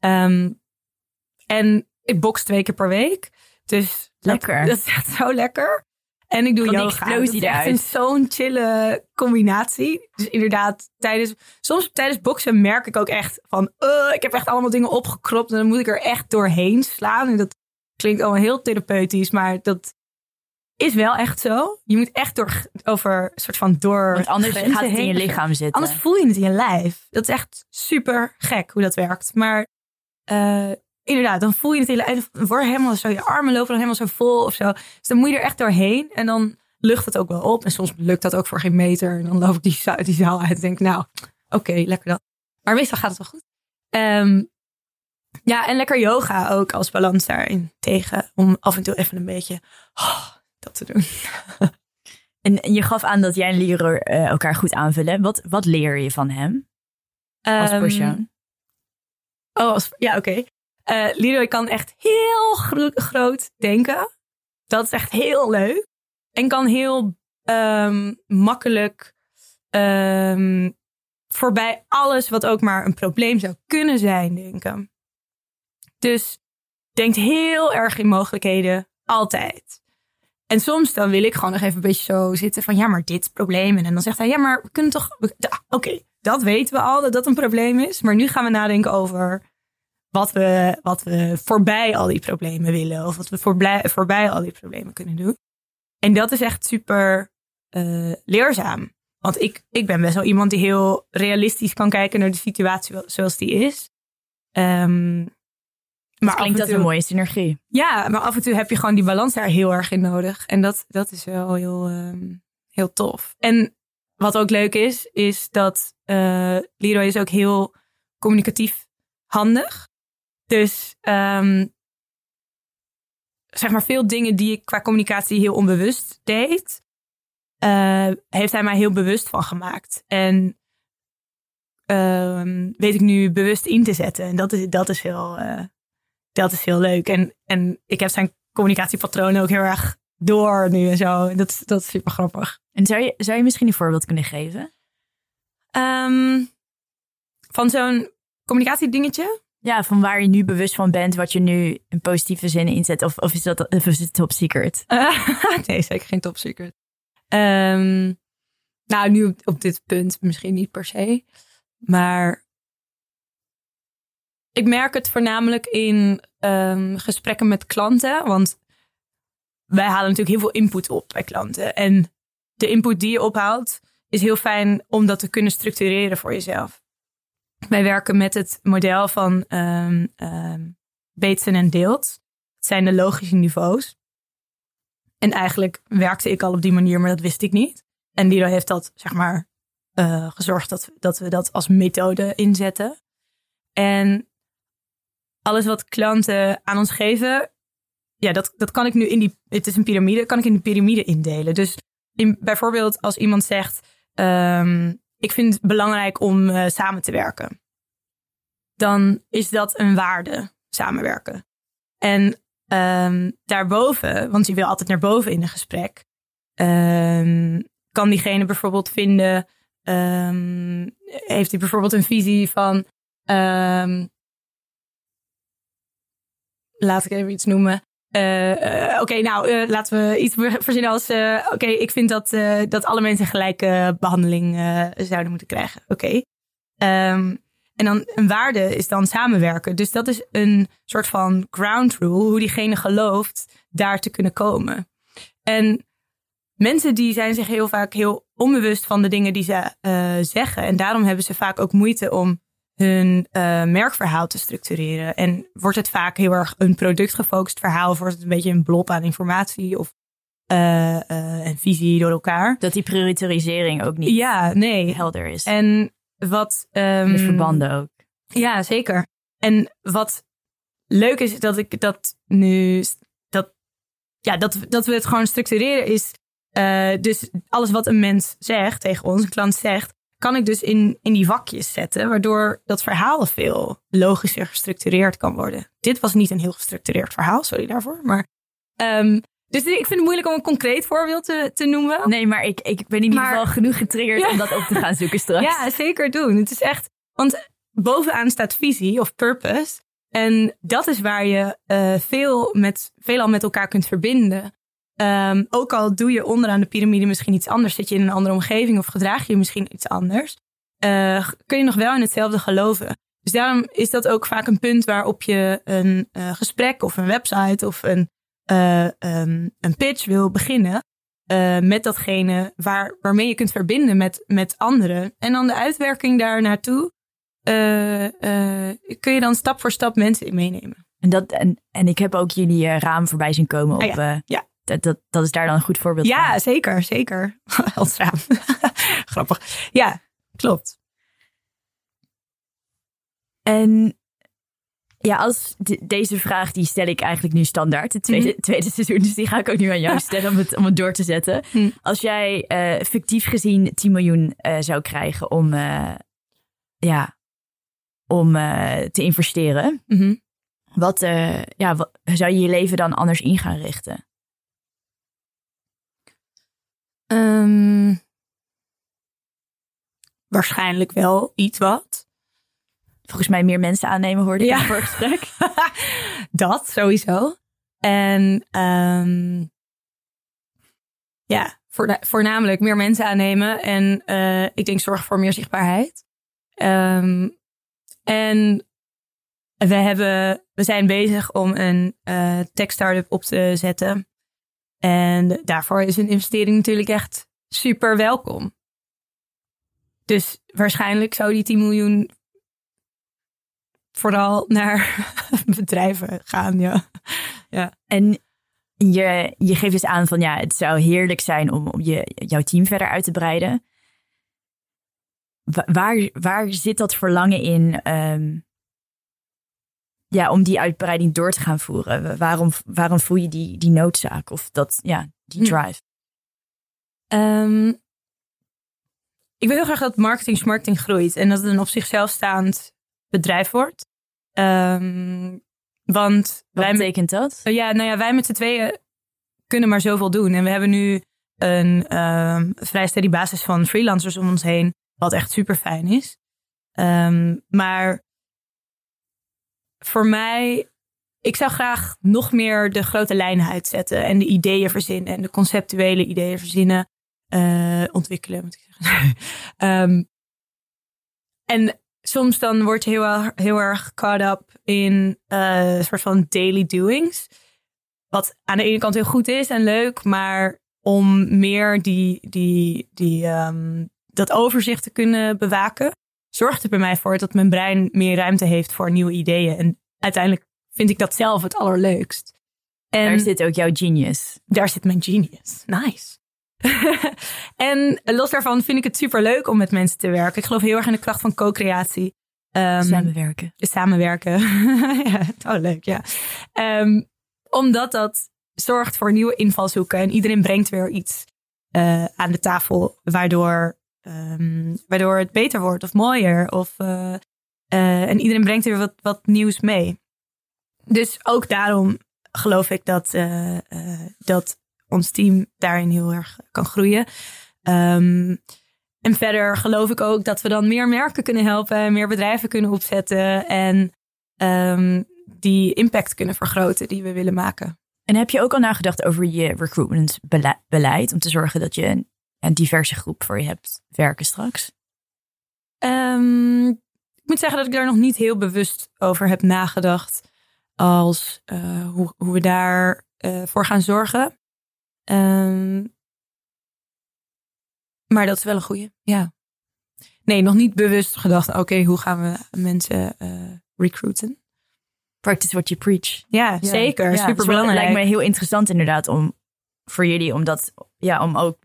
um, en ik box twee keer per week. Dus lekker. Dat, gaat zo lekker. En ik doe Kan yoga. explosie dat is zo'n chille combinatie. Dus inderdaad, tijdens, soms tijdens boksen merk ik ook echt van... Uh, ik heb echt allemaal dingen opgekropt en dan moet ik er echt doorheen slaan. En dat klinkt allemaal heel therapeutisch, maar dat is wel echt zo. Je moet echt door, over soort van door... Want anders gaat het in je lichaam zitten. Anders voel je het in je lijf. Dat is echt super gek hoe dat werkt. Maar uh, inderdaad, dan voel je het hele en word helemaal zo, je armen lopen dan helemaal zo vol of zo. Dus dan moet je er echt doorheen en dan lucht het ook wel op. En soms lukt dat ook voor geen meter. En dan loop ik die, die zaal uit en denk, nou, oké, okay, lekker dan. Maar meestal gaat het wel goed. Um, ja, en lekker yoga ook als balans daarin tegen. Om af en toe even een beetje oh, dat te doen. en je gaf aan dat jij en Leroy uh, elkaar goed aanvullen. Wat, wat leer je van hem als um, persoon? Oh, als, ja, oké. Okay. Uh, Leroy kan echt heel gro groot denken. Dat is echt heel leuk. En kan heel um, makkelijk um, voorbij alles wat ook maar een probleem zou kunnen zijn denken. Dus denkt heel erg in mogelijkheden, altijd. En soms dan wil ik gewoon nog even een beetje zo zitten van ja, maar dit probleem. En dan zegt hij, ja, maar we kunnen toch. Oké, dat weten we al dat dat een probleem is. Maar nu gaan we nadenken over wat we, wat we voorbij al die problemen willen. Of wat we voorbij, voorbij al die problemen kunnen doen. En dat is echt super uh, leerzaam. Want ik, ik ben best wel iemand die heel realistisch kan kijken naar de situatie zoals die is. Um, maar klinkt dat een mooie synergie. Ja, maar af en toe heb je gewoon die balans daar heel erg in nodig. En dat, dat is wel heel, um, heel tof. En wat ook leuk is, is dat uh, Leroy is ook heel communicatief handig. Dus um, zeg maar veel dingen die ik qua communicatie heel onbewust deed, uh, heeft hij mij heel bewust van gemaakt. En uh, weet ik nu bewust in te zetten. En dat is, dat is heel, uh, dat is heel leuk. En, en ik heb zijn communicatiepatronen ook heel erg door nu en zo. Dat, dat is super grappig. En zou je, zou je misschien een voorbeeld kunnen geven? Um, van zo'n communicatiedingetje? Ja, van waar je nu bewust van bent, wat je nu in positieve zin inzet. Of, of is dat of is het top secret? Uh, nee, zeker geen top secret. Um, nou, nu op, op dit punt misschien niet per se. Maar ik merk het voornamelijk in um, gesprekken met klanten. Want wij halen natuurlijk heel veel input op bij klanten. En de input die je ophaalt, is heel fijn om dat te kunnen structureren voor jezelf. Wij werken met het model van um, en Deelt. Het zijn de logische niveaus. En eigenlijk werkte ik al op die manier, maar dat wist ik niet. En Lido heeft dat, zeg maar, uh, gezorgd dat, dat we dat als methode inzetten. En alles wat klanten aan ons geven, ja, dat, dat kan ik nu in die, het is een piramide, kan ik in de piramide indelen. Dus in, bijvoorbeeld als iemand zegt, um, ik vind het belangrijk om uh, samen te werken. Dan is dat een waarde, samenwerken. En um, daarboven, want je wil altijd naar boven in een gesprek, um, kan diegene bijvoorbeeld vinden, heeft hij bijvoorbeeld een visie van, laat ik even iets noemen. Uh, uh, Oké, nou, uh, laten we iets verzinnen als... Oké, ik vind dat, dat alle mensen gelijke behandeling zouden moeten krijgen. Oké. Um, en dan een waarde is dan samenwerken. Dus dat is een soort van ground rule, hoe diegene gelooft daar te kunnen komen. En mensen die zijn zich heel vaak heel onbewust van de dingen die ze zeggen. En daarom hebben ze vaak ook moeite om hun uh, merkverhaal te structureren. En wordt het vaak heel erg een productgefocust verhaal, of wordt het een beetje een blob aan informatie of uh, uh, en visie door elkaar. Dat die priorisering ook niet ja, nee. helder is. En wat. Um, de verbanden ook. Ja, zeker. En wat leuk is dat ik dat nu. Dat, ja, dat, dat we het gewoon structureren is. dus alles wat een mens zegt tegen ons, een klant zegt, kan ik dus in, in die vakjes zetten, waardoor dat verhaal veel logischer gestructureerd kan worden. Dit was niet een heel gestructureerd verhaal, sorry daarvoor. Maar, um, dus ik vind het moeilijk om een concreet voorbeeld te, te noemen. Nee, maar ik, ik ben in ieder geval genoeg getriggerd om dat op te gaan zoeken straks. Ja, zeker doen. Het is echt, want bovenaan staat visie of purpose. En dat is waar je uh, veel met, veelal met elkaar kunt verbinden. Um, ook al doe je onderaan de piramide misschien iets anders, zit je in een andere omgeving of gedraag je misschien iets anders, uh, kun je nog wel in hetzelfde geloven. Dus daarom is dat ook vaak een punt waarop je een uh, gesprek of een website of een, uh, um, een pitch wil beginnen. met datgene waar, waarmee je kunt verbinden met, met anderen. En dan de uitwerking daar naartoe kun je dan stap voor stap mensen in meenemen. En, dat, en, en ik heb ook jullie raam voorbij zien komen op, ah, ja. ja dat, dat, dat is daar dan een goed voorbeeld ja, van. Ja, zeker, zeker. Grappig. Ja, klopt. En ja, als deze vraag die stel ik eigenlijk nu standaard, het tweede, mm tweede seizoen. Dus die ga ik ook nu aan jou stellen om het, om het door te zetten. Mm. Als jij uh, fictief gezien 10 miljoen uh, zou krijgen om, uh, ja, om te investeren. Mm -hmm. Wat, ja, wat, zou je je leven dan anders in gaan richten? Um, waarschijnlijk wel iets wat. Volgens mij meer mensen aannemen hoorde ik Ja. in het vorige gesprek. dat sowieso. En ehm, ja, voorna- voornamelijk meer mensen aannemen. En eh, ik denk zorg voor meer zichtbaarheid. Ehm, en we, hebben, we zijn bezig om een eh tech-startup op te zetten. En daarvoor is een investering natuurlijk echt super welkom. Dus waarschijnlijk zou die 10 miljoen vooral naar bedrijven gaan, ja. En je, je geeft dus aan van ja, het zou heerlijk zijn om, om je, jouw team verder uit te breiden. Wa- Waar, waar zit dat verlangen in ehm, ja, om die uitbreiding door te gaan voeren? Waarom, waarom voel je die, die noodzaak of dat, ja, die Hm. drive? Ehm, ik wil heel graag dat marketing smarketing groeit en dat het een op zichzelf staand bedrijf wordt. Ehm, want Wat wij, betekent dat? Uh, Ja, nou ja, wij met z'n tweeën kunnen maar zoveel doen. En we hebben nu een ehm, vrij steady basis van freelancers om ons heen. Wat echt super fijn is. Maar voor mij, ik zou graag nog meer de grote lijnen uitzetten. En de ideeën verzinnen. En de conceptuele ideeën verzinnen. eh, ontwikkelen, moet ik zeggen. Ehm, en soms dan word je heel, heel erg caught up in eh, een soort van daily doings. Wat aan de ene kant heel goed is en leuk, maar om meer die, die, die, ehm, dat overzicht te kunnen bewaken, zorgt er bij mij voor dat mijn brein meer ruimte heeft voor nieuwe ideeën. En uiteindelijk vind ik dat zelf het allerleukst. En Daar zit ook jouw genius. daar zit mijn genius. Nice. en los daarvan vind ik het super leuk om met mensen te werken. Ik geloof heel erg in de kracht van co-creatie. Ehm, Samenwerken. samenwerken. ja, oh, leuk, ja. Ehm, omdat dat zorgt voor nieuwe invalshoeken en iedereen brengt weer iets eh, aan de tafel, waardoor, ehm, waardoor het beter wordt of mooier. Of, eh, eh, en iedereen brengt weer wat, wat nieuws mee. Dus ook daarom geloof ik dat, eh, dat ons team daarin heel erg kan groeien. Ehm, en verder geloof ik ook dat we dan meer merken kunnen helpen, meer bedrijven kunnen opzetten en ehm, die impact kunnen vergroten die we willen maken. En heb je ook al nagedacht over je recruitmentbeleid om te zorgen dat je een, diverse groep voor je hebt werken straks? Ehm, ik moet zeggen dat ik daar nog niet heel bewust over heb nagedacht als eh, hoe, hoe we daar eh, voor gaan zorgen. Ehm, maar dat is wel een goeie, ja. Nee, nog niet bewust gedacht, oké, hoe gaan we mensen eh, recruiten? Practice what you preach. Ja, zeker. Ja, super belangrijk. lijkt me heel interessant inderdaad om voor jullie om dat ja om ook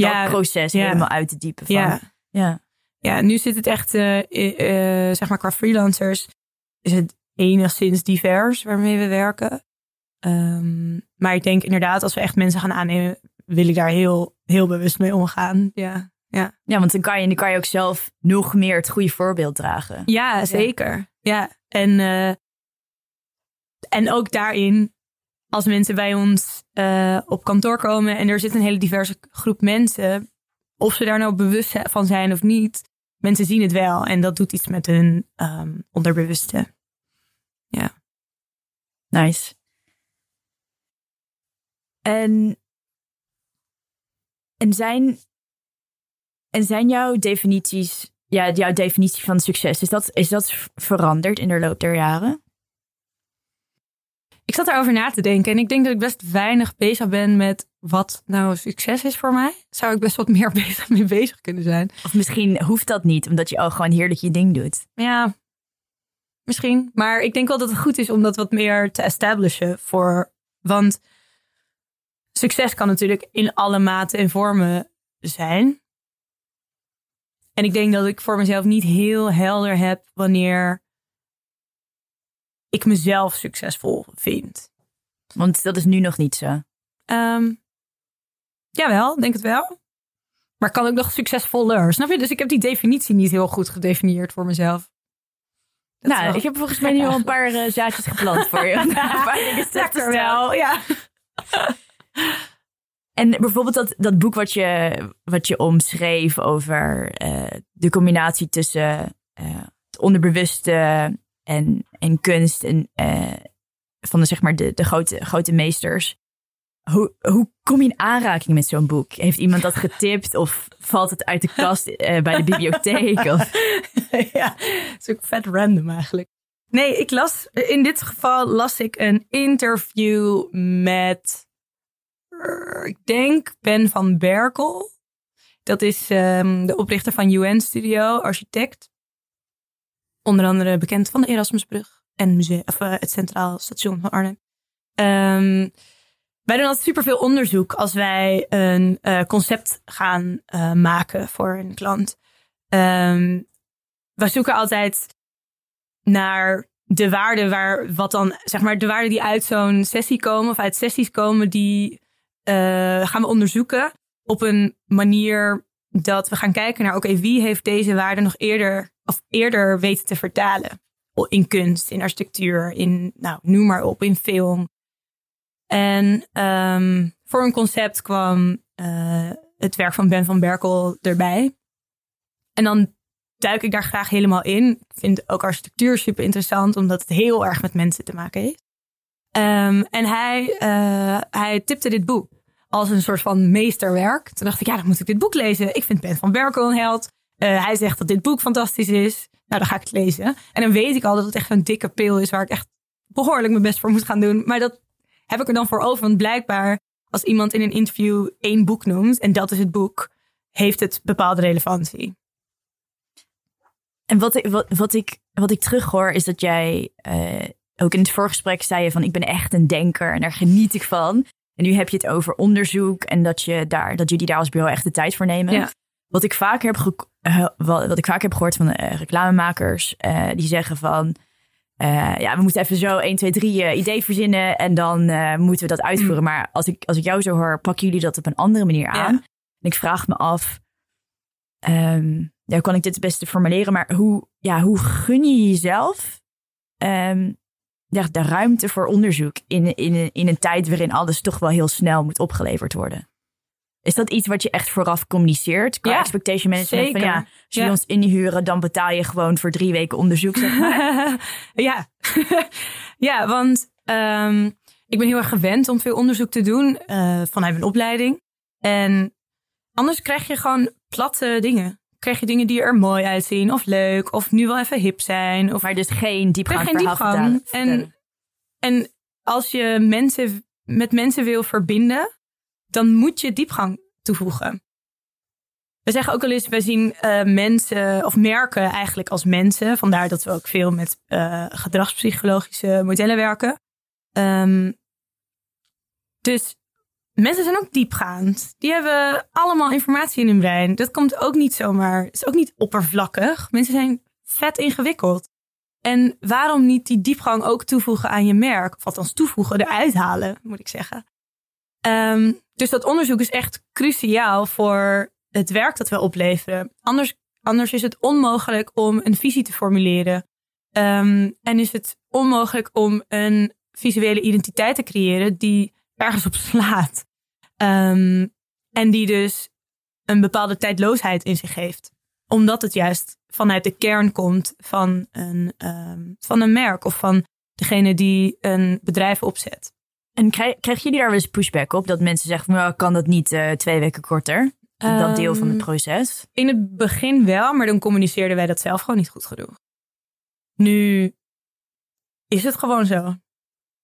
ja, dat proces ja. helemaal uit te diepen. Van, ja. ja. ja, nu zit het echt, eh, eh, zeg maar qua freelancers, is het enigszins divers waarmee we werken. Ehm, maar ik denk inderdaad, als we echt mensen gaan aannemen, wil ik daar heel, heel bewust mee omgaan. Ja, ja. ja, want dan kan je dan kan je ook zelf nog meer het goede voorbeeld dragen. ja zeker. Ja, en, eh, en ook daarin, als mensen bij ons eh, op kantoor komen en er zit een hele diverse groep mensen, of ze daar nou bewust van zijn of niet, mensen zien het wel en dat doet iets met hun ehm, onderbewuste. Nice. En, en zijn, en zijn jouw definities, ja, jouw definitie van succes, is dat, is dat veranderd in de loop der jaren? Ik zat daarover na te denken en ik denk dat ik best weinig bezig ben met wat nou succes is voor mij. Zou ik best wat meer bezig mee bezig kunnen zijn. Of misschien hoeft dat niet, omdat je al gewoon heerlijk je ding doet. Ja, misschien. Maar ik denk wel dat het goed is om dat wat meer te establishen voor. Want succes kan natuurlijk in alle maten en vormen zijn. En ik denk dat ik voor mezelf niet heel helder heb wanneer ik mezelf succesvol vind. Want dat is nu nog niet zo. Ehm jawel, denk het wel. Maar kan ook nog succesvoller. Snap je? Dus ik heb die definitie niet heel goed gedefinieerd voor mezelf. Dat nou, wel ik heb volgens mij nu al een paar eh, zaadjes geplant voor je. Een paar dingen te Lekker stellen. wel, ja. En bijvoorbeeld dat, dat boek wat je, wat je omschreef over uh, de combinatie tussen uh, het onderbewuste en, en kunst en uh, van de, zeg maar de, de grote, grote meesters. Hoe, hoe kom je in aanraking met zo'n boek? Heeft iemand dat getipt of valt het uit de kast bij de bibliotheek? Of? ja, het is ook vet random eigenlijk. Nee, ik las, in dit geval las ik een interview met ik denk Ben van Berkel. Dat is um, de oprichter van UN Studio, architect. Onder andere bekend van de Erasmusbrug en museum, of, uh, het Centraal Station van Arnhem. Um, wij doen altijd superveel onderzoek als wij een uh, concept gaan uh, maken voor een klant. Um, we zoeken altijd naar de waarden waar wat dan, zeg maar, de waarden die uit zo'n sessie komen of uit sessies komen die gaan we onderzoeken op een manier dat we gaan kijken naar, oké, wie heeft deze waarde nog eerder of eerder weten te vertalen? In kunst, in architectuur, in, nou, noem maar op, in film. En um, voor een concept kwam uh, het werk van Ben van Berkel erbij. En dan duik ik daar graag helemaal in. Ik vind ook architectuur super interessant, omdat het heel erg met mensen te maken heeft. Um, en hij, uh, hij tipte dit boek als een soort van meesterwerk. Toen dacht ik, ja, dan moet ik dit boek lezen. Ik vind Ben van Berkel een held. Uh, hij zegt dat dit boek fantastisch is. Nou, dan ga ik het lezen. En dan weet ik al dat het echt een dikke pil is waar ik echt behoorlijk mijn best voor moet gaan doen. Maar dat heb ik er dan voor over. Want blijkbaar, als iemand in een interview één boek noemt, en dat is het boek, heeft het bepaalde relevantie. En wat ik, wat, wat ik, wat ik terughoor, is dat jij uh, ook in het voorgesprek zei je van ik ben echt een denker en daar geniet ik van. En nu heb je het over onderzoek en dat, je daar, dat jullie daar als bureau echt de tijd voor nemen. Wat, ik vaak heb uh, wat, ik vaak heb gehoord van uh, reclamemakers, uh, die zeggen van... ja, we moeten even zo 1, 2, 3 idee verzinnen en dan moeten we dat uitvoeren. Mm. Maar als ik, als ik jou zo hoor, pakken jullie dat op een andere manier aan. En ik vraag me af, um, ja, kan ik dit het beste formuleren? Maar hoe, ja, hoe gun je jezelf um, ja, de ruimte voor onderzoek in, in, in een tijd waarin alles toch wel heel snel moet opgeleverd worden. Is dat iets wat je echt vooraf communiceert? Qua expectation management? Zeker. Van, ja, als jullie ja. ons inhuren, dan betaal je gewoon voor drie weken onderzoek. Zeg maar. ja. ja, want um, ik ben heel erg gewend om veel onderzoek te doen uh, vanuit mijn opleiding. En anders krijg je gewoon platte dingen krijg je dingen die er mooi uitzien of leuk of nu wel even hip zijn. Of maar dus geen diepgang geen diepgang. En, en als je mensen met mensen wil verbinden, dan moet je diepgang toevoegen. We zeggen ook al eens, wij zien uh, mensen of merken eigenlijk als mensen. Vandaar dat we ook veel met uh, gedragspsychologische modellen werken. Um, dus Mensen zijn ook diepgaand. Die hebben allemaal informatie in hun brein. Dat komt ook niet zomaar. Het is ook niet oppervlakkig. Mensen zijn vet ingewikkeld. En waarom niet die diepgang ook toevoegen aan je merk? Of althans toevoegen, eruit halen, moet ik zeggen. Um, dus dat onderzoek is echt cruciaal voor het werk dat we opleveren. Anders, anders is het onmogelijk om een visie te formuleren. Um, en is het onmogelijk om een visuele identiteit te creëren die ergens op slaat. Um, en die dus een bepaalde tijdloosheid in zich heeft. Omdat het juist vanuit de kern komt van een, um, van een merk of van degene die een bedrijf opzet. En krijg, krijgen jullie daar wel eens pushback op? Dat mensen zeggen, nou, kan dat niet uh, twee weken korter? Dat deel van het ehm, proces? In het begin wel, maar dan communiceerden wij dat zelf gewoon niet goed genoeg. Nu is het gewoon zo.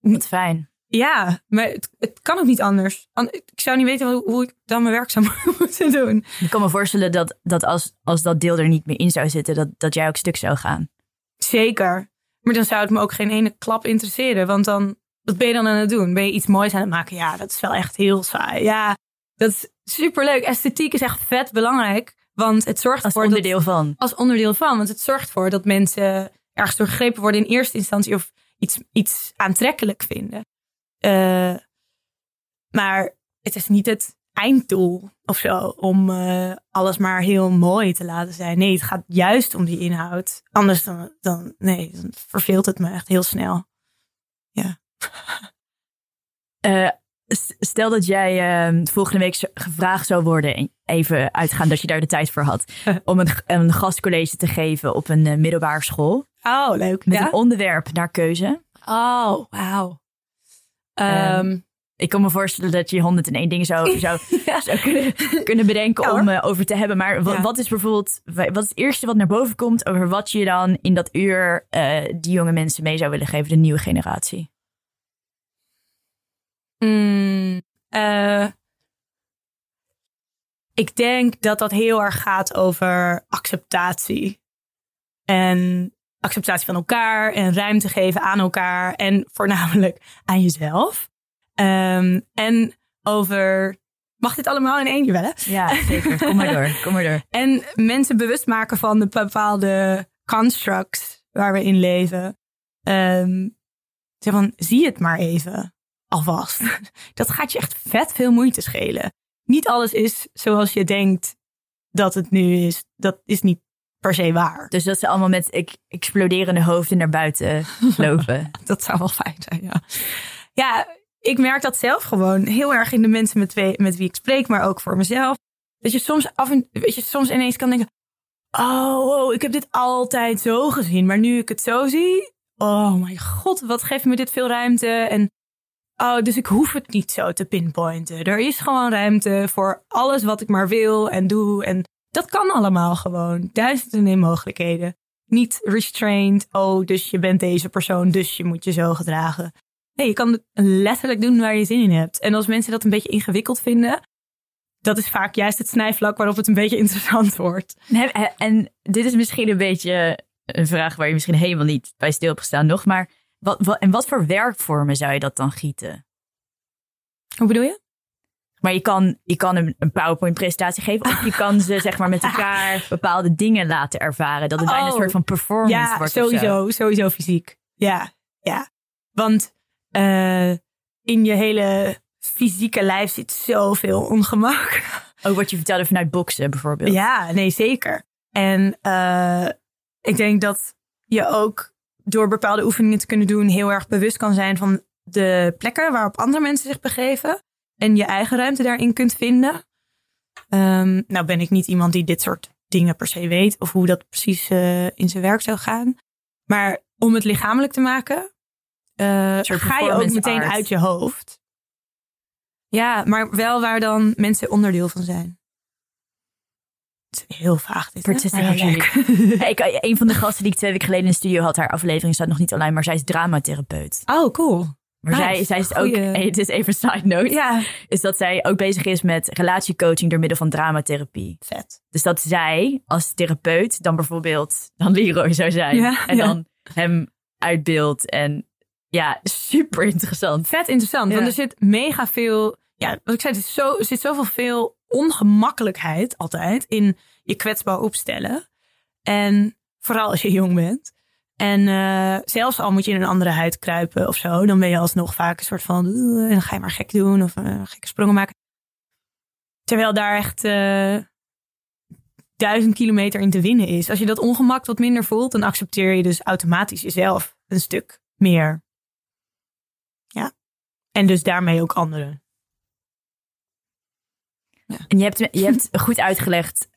Wat fijn. Ja, maar het, het, kan ook niet anders. Ik zou niet weten hoe, hoe, ik dan mijn werk zou moeten doen. Ik kan me voorstellen dat, dat als, als dat deel er niet meer in zou zitten, dat, dat jij ook stuk zou gaan. Zeker. Maar dan zou het me ook geen ene klap interesseren. Want dan, wat ben je dan aan het doen? Ben je iets moois aan het maken? Ja, dat is wel echt heel saai. Ja, dat is superleuk. Esthetiek is echt vet belangrijk. Want het zorgt als voor. Als onderdeel van. Als onderdeel van. Want het zorgt ervoor dat mensen ergens doorgegrepen worden in eerste instantie. Of iets, iets aantrekkelijk vinden. Uh, maar het is niet het einddoel of zo om uh, alles maar heel mooi te laten zijn. Nee, het gaat juist om die inhoud. Anders dan, dan nee, dan verveelt het me echt heel snel. Ja. Uh, stel dat jij uh, volgende week gevraagd zou worden, even uitgaan dat je daar de tijd voor had, om een, een gastcollege te geven op een middelbare school. Oh, leuk. Met een onderwerp naar keuze. Oh, wauw. Um, ik kan me voorstellen dat je 101 dingen zou, zou, zou kunnen, kunnen bedenken om uh, over te hebben. Maar wat, wat, is bijvoorbeeld, wat is het eerste wat naar boven komt over wat je dan in dat uur uh, die jonge mensen mee zou willen geven, de nieuwe generatie? Mm, uh, ik denk dat dat heel erg gaat over acceptatie. En acceptatie van elkaar en ruimte geven aan elkaar en voornamelijk aan jezelf. Um, en over. Mag dit allemaal in één keer wel? Ja, zeker. Kom maar door. Kom maar door. En mensen bewust maken van de bepaalde constructs waar we in leven. Um, zeg van, zie het maar even. Alvast. Dat gaat je echt vet veel moeite schelen. Niet alles is zoals je denkt dat het nu is. Dat is niet per se waar. Dus dat ze allemaal met exploderende hoofden naar buiten lopen. dat zou wel fijn zijn, ja. Ja, ik merk dat zelf gewoon heel erg in de mensen met, wie, met wie ik spreek, maar ook voor mezelf. Dat je soms af en weet je, soms ineens kan denken: oh, ik heb dit altijd zo gezien, maar nu ik het zo zie, oh mijn god, wat geeft me dit veel ruimte? En oh, dus ik hoef het niet zo te pinpointen. Er is gewoon ruimte voor alles wat ik maar wil en doe. En dat kan allemaal gewoon. Duizenden in mogelijkheden. Niet restrained. Oh, dus je bent deze persoon, dus je moet je zo gedragen. Nee, je kan letterlijk doen waar je zin in hebt. En als mensen dat een beetje ingewikkeld vinden, dat is vaak juist het snijvlak waarop het een beetje interessant wordt. En dit is misschien een beetje een vraag waar je misschien helemaal niet bij stil hebt gestaan nog. Maar wat, wat, en wat voor werkvormen zou je dat dan gieten? Hoe bedoel je? Maar je kan, je kan een, een PowerPoint-presentatie geven. Of je kan ze zeg maar met elkaar bepaalde dingen laten ervaren. Dat het bijna een oh, soort van performance ja, wordt. Sowieso, sowieso fysiek. Ja, ja. Want uh, in je hele fysieke lijf zit zoveel ongemak. Ook wat je vertelde vanuit boksen bijvoorbeeld. Ja, nee, zeker. En uh, ik denk dat je ook door bepaalde oefeningen te kunnen doen heel erg bewust kan zijn van de plekken waarop andere mensen zich begeven. En je eigen ruimte daarin kunt vinden. Um, nou ben ik niet iemand die dit soort dingen per se weet of hoe dat precies uh, in zijn werk zou gaan. Maar om het lichamelijk te maken, uh, ga je ook meteen uit je hoofd. Ja, maar wel waar dan mensen onderdeel van zijn. Het is heel vaag dit. Het is ik, een van de gasten die ik twee weken geleden in de studio had, haar aflevering staat nog niet online, maar zij is dramatherapeut. Oh, cool. Maar zij, zij is ook, het is even een side note, ja. is dat zij ook bezig is met relatiecoaching door middel van dramatherapie. Vet. Dus dat zij als therapeut dan bijvoorbeeld dan Leroy zou zijn. Ja, en dan hem uitbeeldt en ja, super interessant. Vet interessant, want er zit mega veel, ja, wat ik zei, er, zo, er zit zoveel veel ongemakkelijkheid altijd in je kwetsbaar opstellen. En vooral als je jong bent. En uh, zelfs al moet je in een andere huid kruipen of zo, dan ben je alsnog vaak een soort van, uh, dan ga je maar gek doen of uh, gekke sprongen maken. Terwijl daar echt duizend kilometer in te winnen is. Als je dat ongemak wat minder voelt, dan accepteer je dus automatisch jezelf een stuk meer. Ja. En dus daarmee ook anderen. Ja. En je hebt, je hebt goed uitgelegd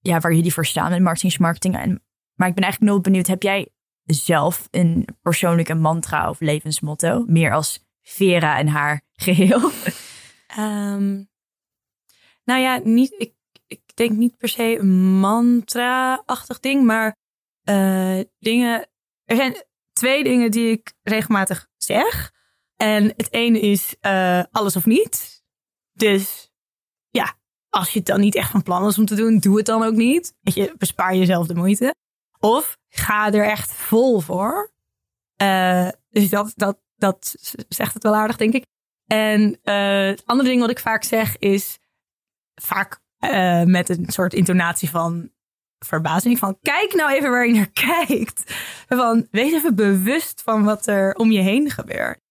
ja, waar jullie voor staan in marketing marketing. En, maar ik ben eigenlijk nog benieuwd, heb jij zelf een persoonlijke mantra of levensmotto? Meer als Vera en haar geheel? Um, nou ja, niet, ik, ik denk niet per se een mantra-achtig ding, maar uh, dingen. Er zijn twee dingen die ik regelmatig zeg. En het ene is uh, alles of niet. Dus ja, als je het dan niet echt van plan is om te doen, doe het dan ook niet. Weet je, bespaar jezelf de moeite. Of ga er echt vol voor. Uh, dus dat, dat, dat zegt het wel aardig, denk ik. En uh, het andere ding wat ik vaak zeg is vaak uh, met een soort intonatie van verbazing. Van kijk nou even waar je naar kijkt. Van wees even bewust van wat er om je heen gebeurt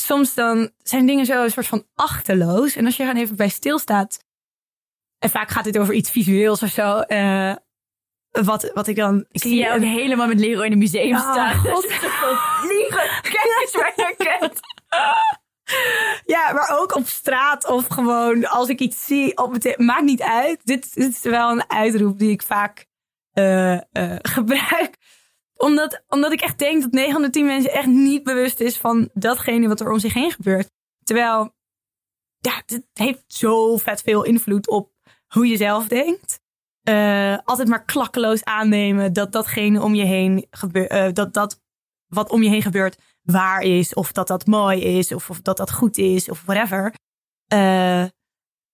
soms dan zijn dingen zo een soort van achterloos. En als je er even bij stilstaat. En vaak gaat dit over iets visueels of zo. Wat, wat ik dan. Ik zie je ook helemaal met Lero in een museum oh, staan. God. Liegen, kijk eens waar je kent. Ja, maar ook op straat of gewoon als ik iets zie op het maakt niet uit. Dit, dit is wel een uitroep die ik vaak eh, eh, gebruik. Omdat, omdat ik echt denk dat 9 van de 10 mensen echt niet bewust is van datgene wat er om zich heen gebeurt. Terwijl, ja, het heeft zo vet veel invloed op hoe je zelf denkt. Eh, altijd maar klakkeloos aannemen dat datgene om je heen gebeurt, dat dat wat om je heen gebeurt waar is, of dat dat mooi is, of, of dat dat goed is, of whatever. Uh,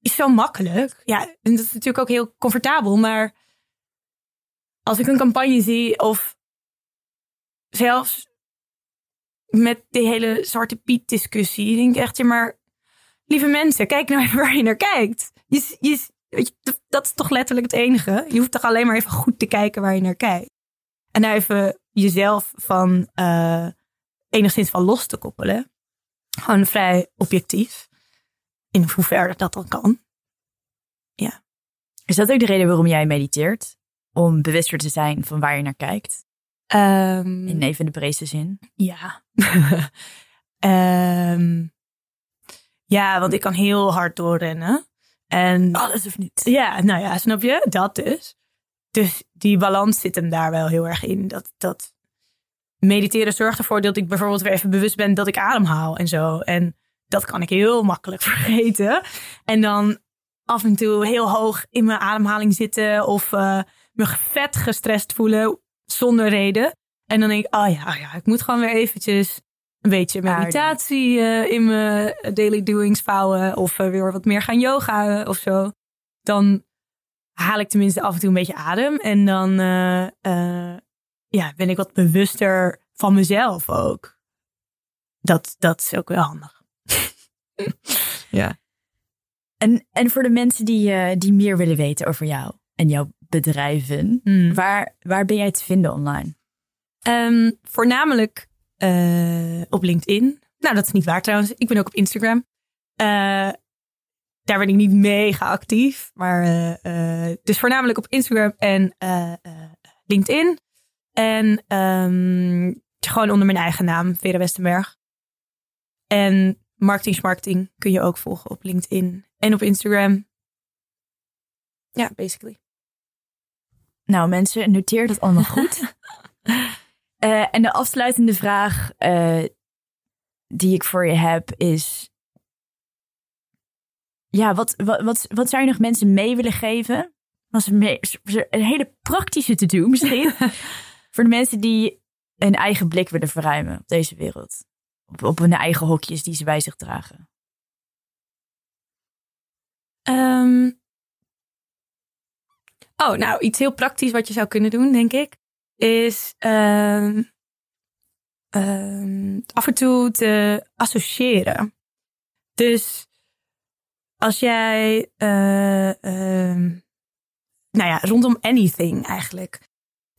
is zo makkelijk. Ja, en dat is natuurlijk ook heel comfortabel, maar als ik een campagne zie, of zelfs met die hele Zwarte Piet discussie, denk ik echt, ja, maar lieve mensen, kijk nou even waar je naar kijkt. Je, je, dat is toch letterlijk het enige. Je hoeft toch alleen maar even goed te kijken waar je naar kijkt. En daar even jezelf van uh, enigszins van los te koppelen. Gewoon vrij objectief. In hoeverre dat dan kan. Ja. Is dat ook de reden waarom jij mediteert? Om bewuster te zijn van waar je naar kijkt? Um, in even de breedste zin. Ja. um, ja, want ik kan heel hard doorrennen. En alles of niet. Ja, nou ja, snap je? Dat dus. Dus die balans zit hem daar wel heel erg in. Dat, dat mediteren zorgt ervoor dat ik bijvoorbeeld weer even bewust ben dat ik ademhaal en zo. En dat kan ik heel makkelijk vergeten. En dan af en toe heel hoog in mijn ademhaling zitten of uh, me vet gestrest voelen zonder reden. En dan denk ik, oh ja, oh ja ik moet gewoon weer eventjes een beetje meditatie uh, in mijn daily doings vouwen. Of uh, weer wat meer gaan yoga of zo. Dan haal ik tenminste af en toe een beetje adem. En dan ja, ben ik wat bewuster van mezelf ook. Dat, dat is ook wel handig. ja. En, en voor de mensen die, uh, die meer willen weten over jou en jouw bedrijven, hmm. waar, waar ben jij te vinden online? Um, voornamelijk uh, op LinkedIn. Nou, dat is niet waar trouwens. Ik ben ook op Instagram. Uh, daar ben ik niet mega actief. Maar dus voornamelijk op Instagram en LinkedIn. En um, gewoon onder mijn eigen naam, Vera Westenberg. En Marketing Marketing kun je ook volgen op LinkedIn en op Instagram. Ja, basically. Nou mensen, noteer dat allemaal goed. uh, en de afsluitende vraag uh, die ik voor je heb is... Ja, wat, wat, wat, wat zou je nog mensen mee willen geven? Was een, een hele praktische te doen misschien. voor de mensen die een eigen blik willen verruimen op deze wereld. Op, op hun eigen hokjes die ze bij zich dragen. Um, oh, nou, iets heel praktisch wat je zou kunnen doen, denk ik, is um, um, af en toe te associëren. Dus als jij, uh, nou ja, rondom anything eigenlijk.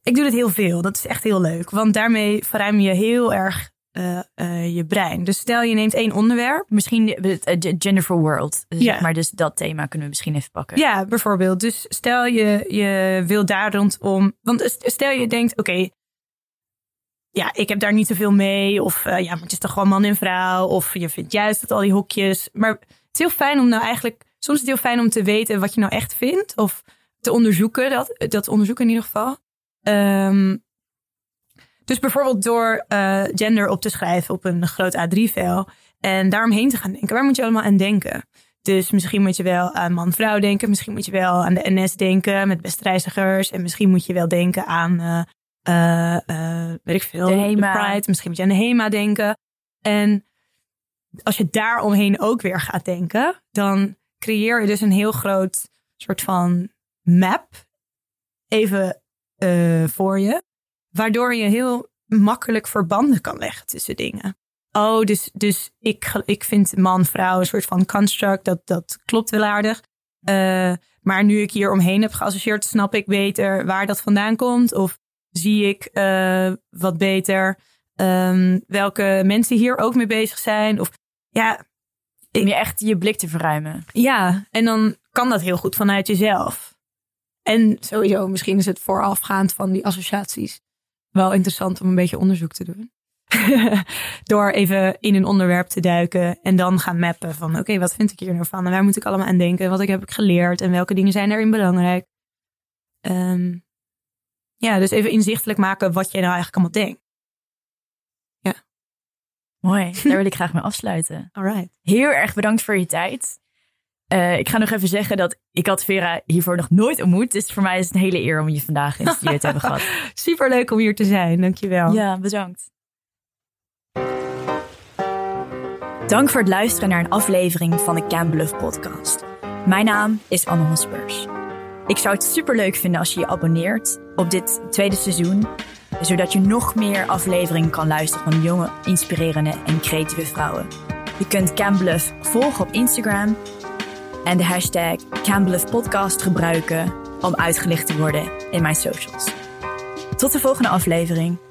Ik doe dit heel veel. Dat is echt heel leuk. Want daarmee verruim je heel erg uh, uh, je brein. Dus stel je neemt één onderwerp. Misschien uh, Gender for World. Ja. Maar dus dat thema kunnen we misschien even pakken. Ja, bijvoorbeeld. Dus stel je, je wil daar rondom... Want stel je denkt, oké... Okay, ja, ik heb daar niet zoveel mee. Of ja, maar het is toch gewoon man en vrouw. Of je vindt juist dat al die hokjes. Maar het is heel fijn om nou eigenlijk... Soms is het heel fijn om te weten wat je nou echt vindt. Of te onderzoeken. Dat, dat onderzoeken in ieder geval. Um, dus bijvoorbeeld door uh, gender op te schrijven op een groot A3-vel en daaromheen te gaan denken. Waar moet je allemaal aan denken? Dus misschien moet je wel aan man-vrouw denken. Misschien moet je wel aan de NS denken met beste reizigers. En misschien moet je wel denken aan, uh, uh, weet ik veel, de HEMA. Pride. Misschien moet je aan de HEMA denken. En als je daar omheen ook weer gaat denken, dan creëer je dus een heel groot soort van map. Even uh, voor je. Waardoor je heel makkelijk verbanden kan leggen tussen dingen. Oh, dus, dus ik, ik vind man-vrouw een soort van construct. Dat, dat klopt wel aardig. Uh, maar nu ik hier omheen heb geassocieerd, snap ik beter waar dat vandaan komt. Of zie ik uh, wat beter um, welke mensen hier ook mee bezig zijn. Of ja. Om je echt je blik te verruimen. Ja, en dan kan dat heel goed vanuit jezelf. En sowieso, misschien is het voorafgaand van die associaties wel interessant om een beetje onderzoek te doen. Door even in een onderwerp te duiken en dan gaan mappen van oké, wat vind ik hier nou van? En waar moet ik allemaal aan denken? Wat heb ik geleerd en welke dingen zijn daarin belangrijk? Ehm, ja, dus even inzichtelijk maken wat jij nou eigenlijk allemaal denkt. Ja. Mooi, daar wil ik graag mee afsluiten. Alright. Heel erg bedankt voor je tijd. Uh, ik ga nog even zeggen dat ik had Vera hiervoor nog nooit ontmoet. Dus voor mij is het een hele eer om je vandaag in de studio te hebben gehad. Superleuk om hier te zijn, dankjewel. Ja, bedankt. Dank voor het luisteren naar een aflevering van de Can Bluff podcast. Mijn naam is Anne Hospers. Ik zou het superleuk vinden als je je abonneert op dit tweede seizoen, zodat je nog meer afleveringen kan luisteren van jonge, inspirerende en creatieve vrouwen. Je kunt Can Bluff volgen op Instagram en de hashtag Can Podcast gebruiken om uitgelicht te worden in mijn socials. Tot de volgende aflevering.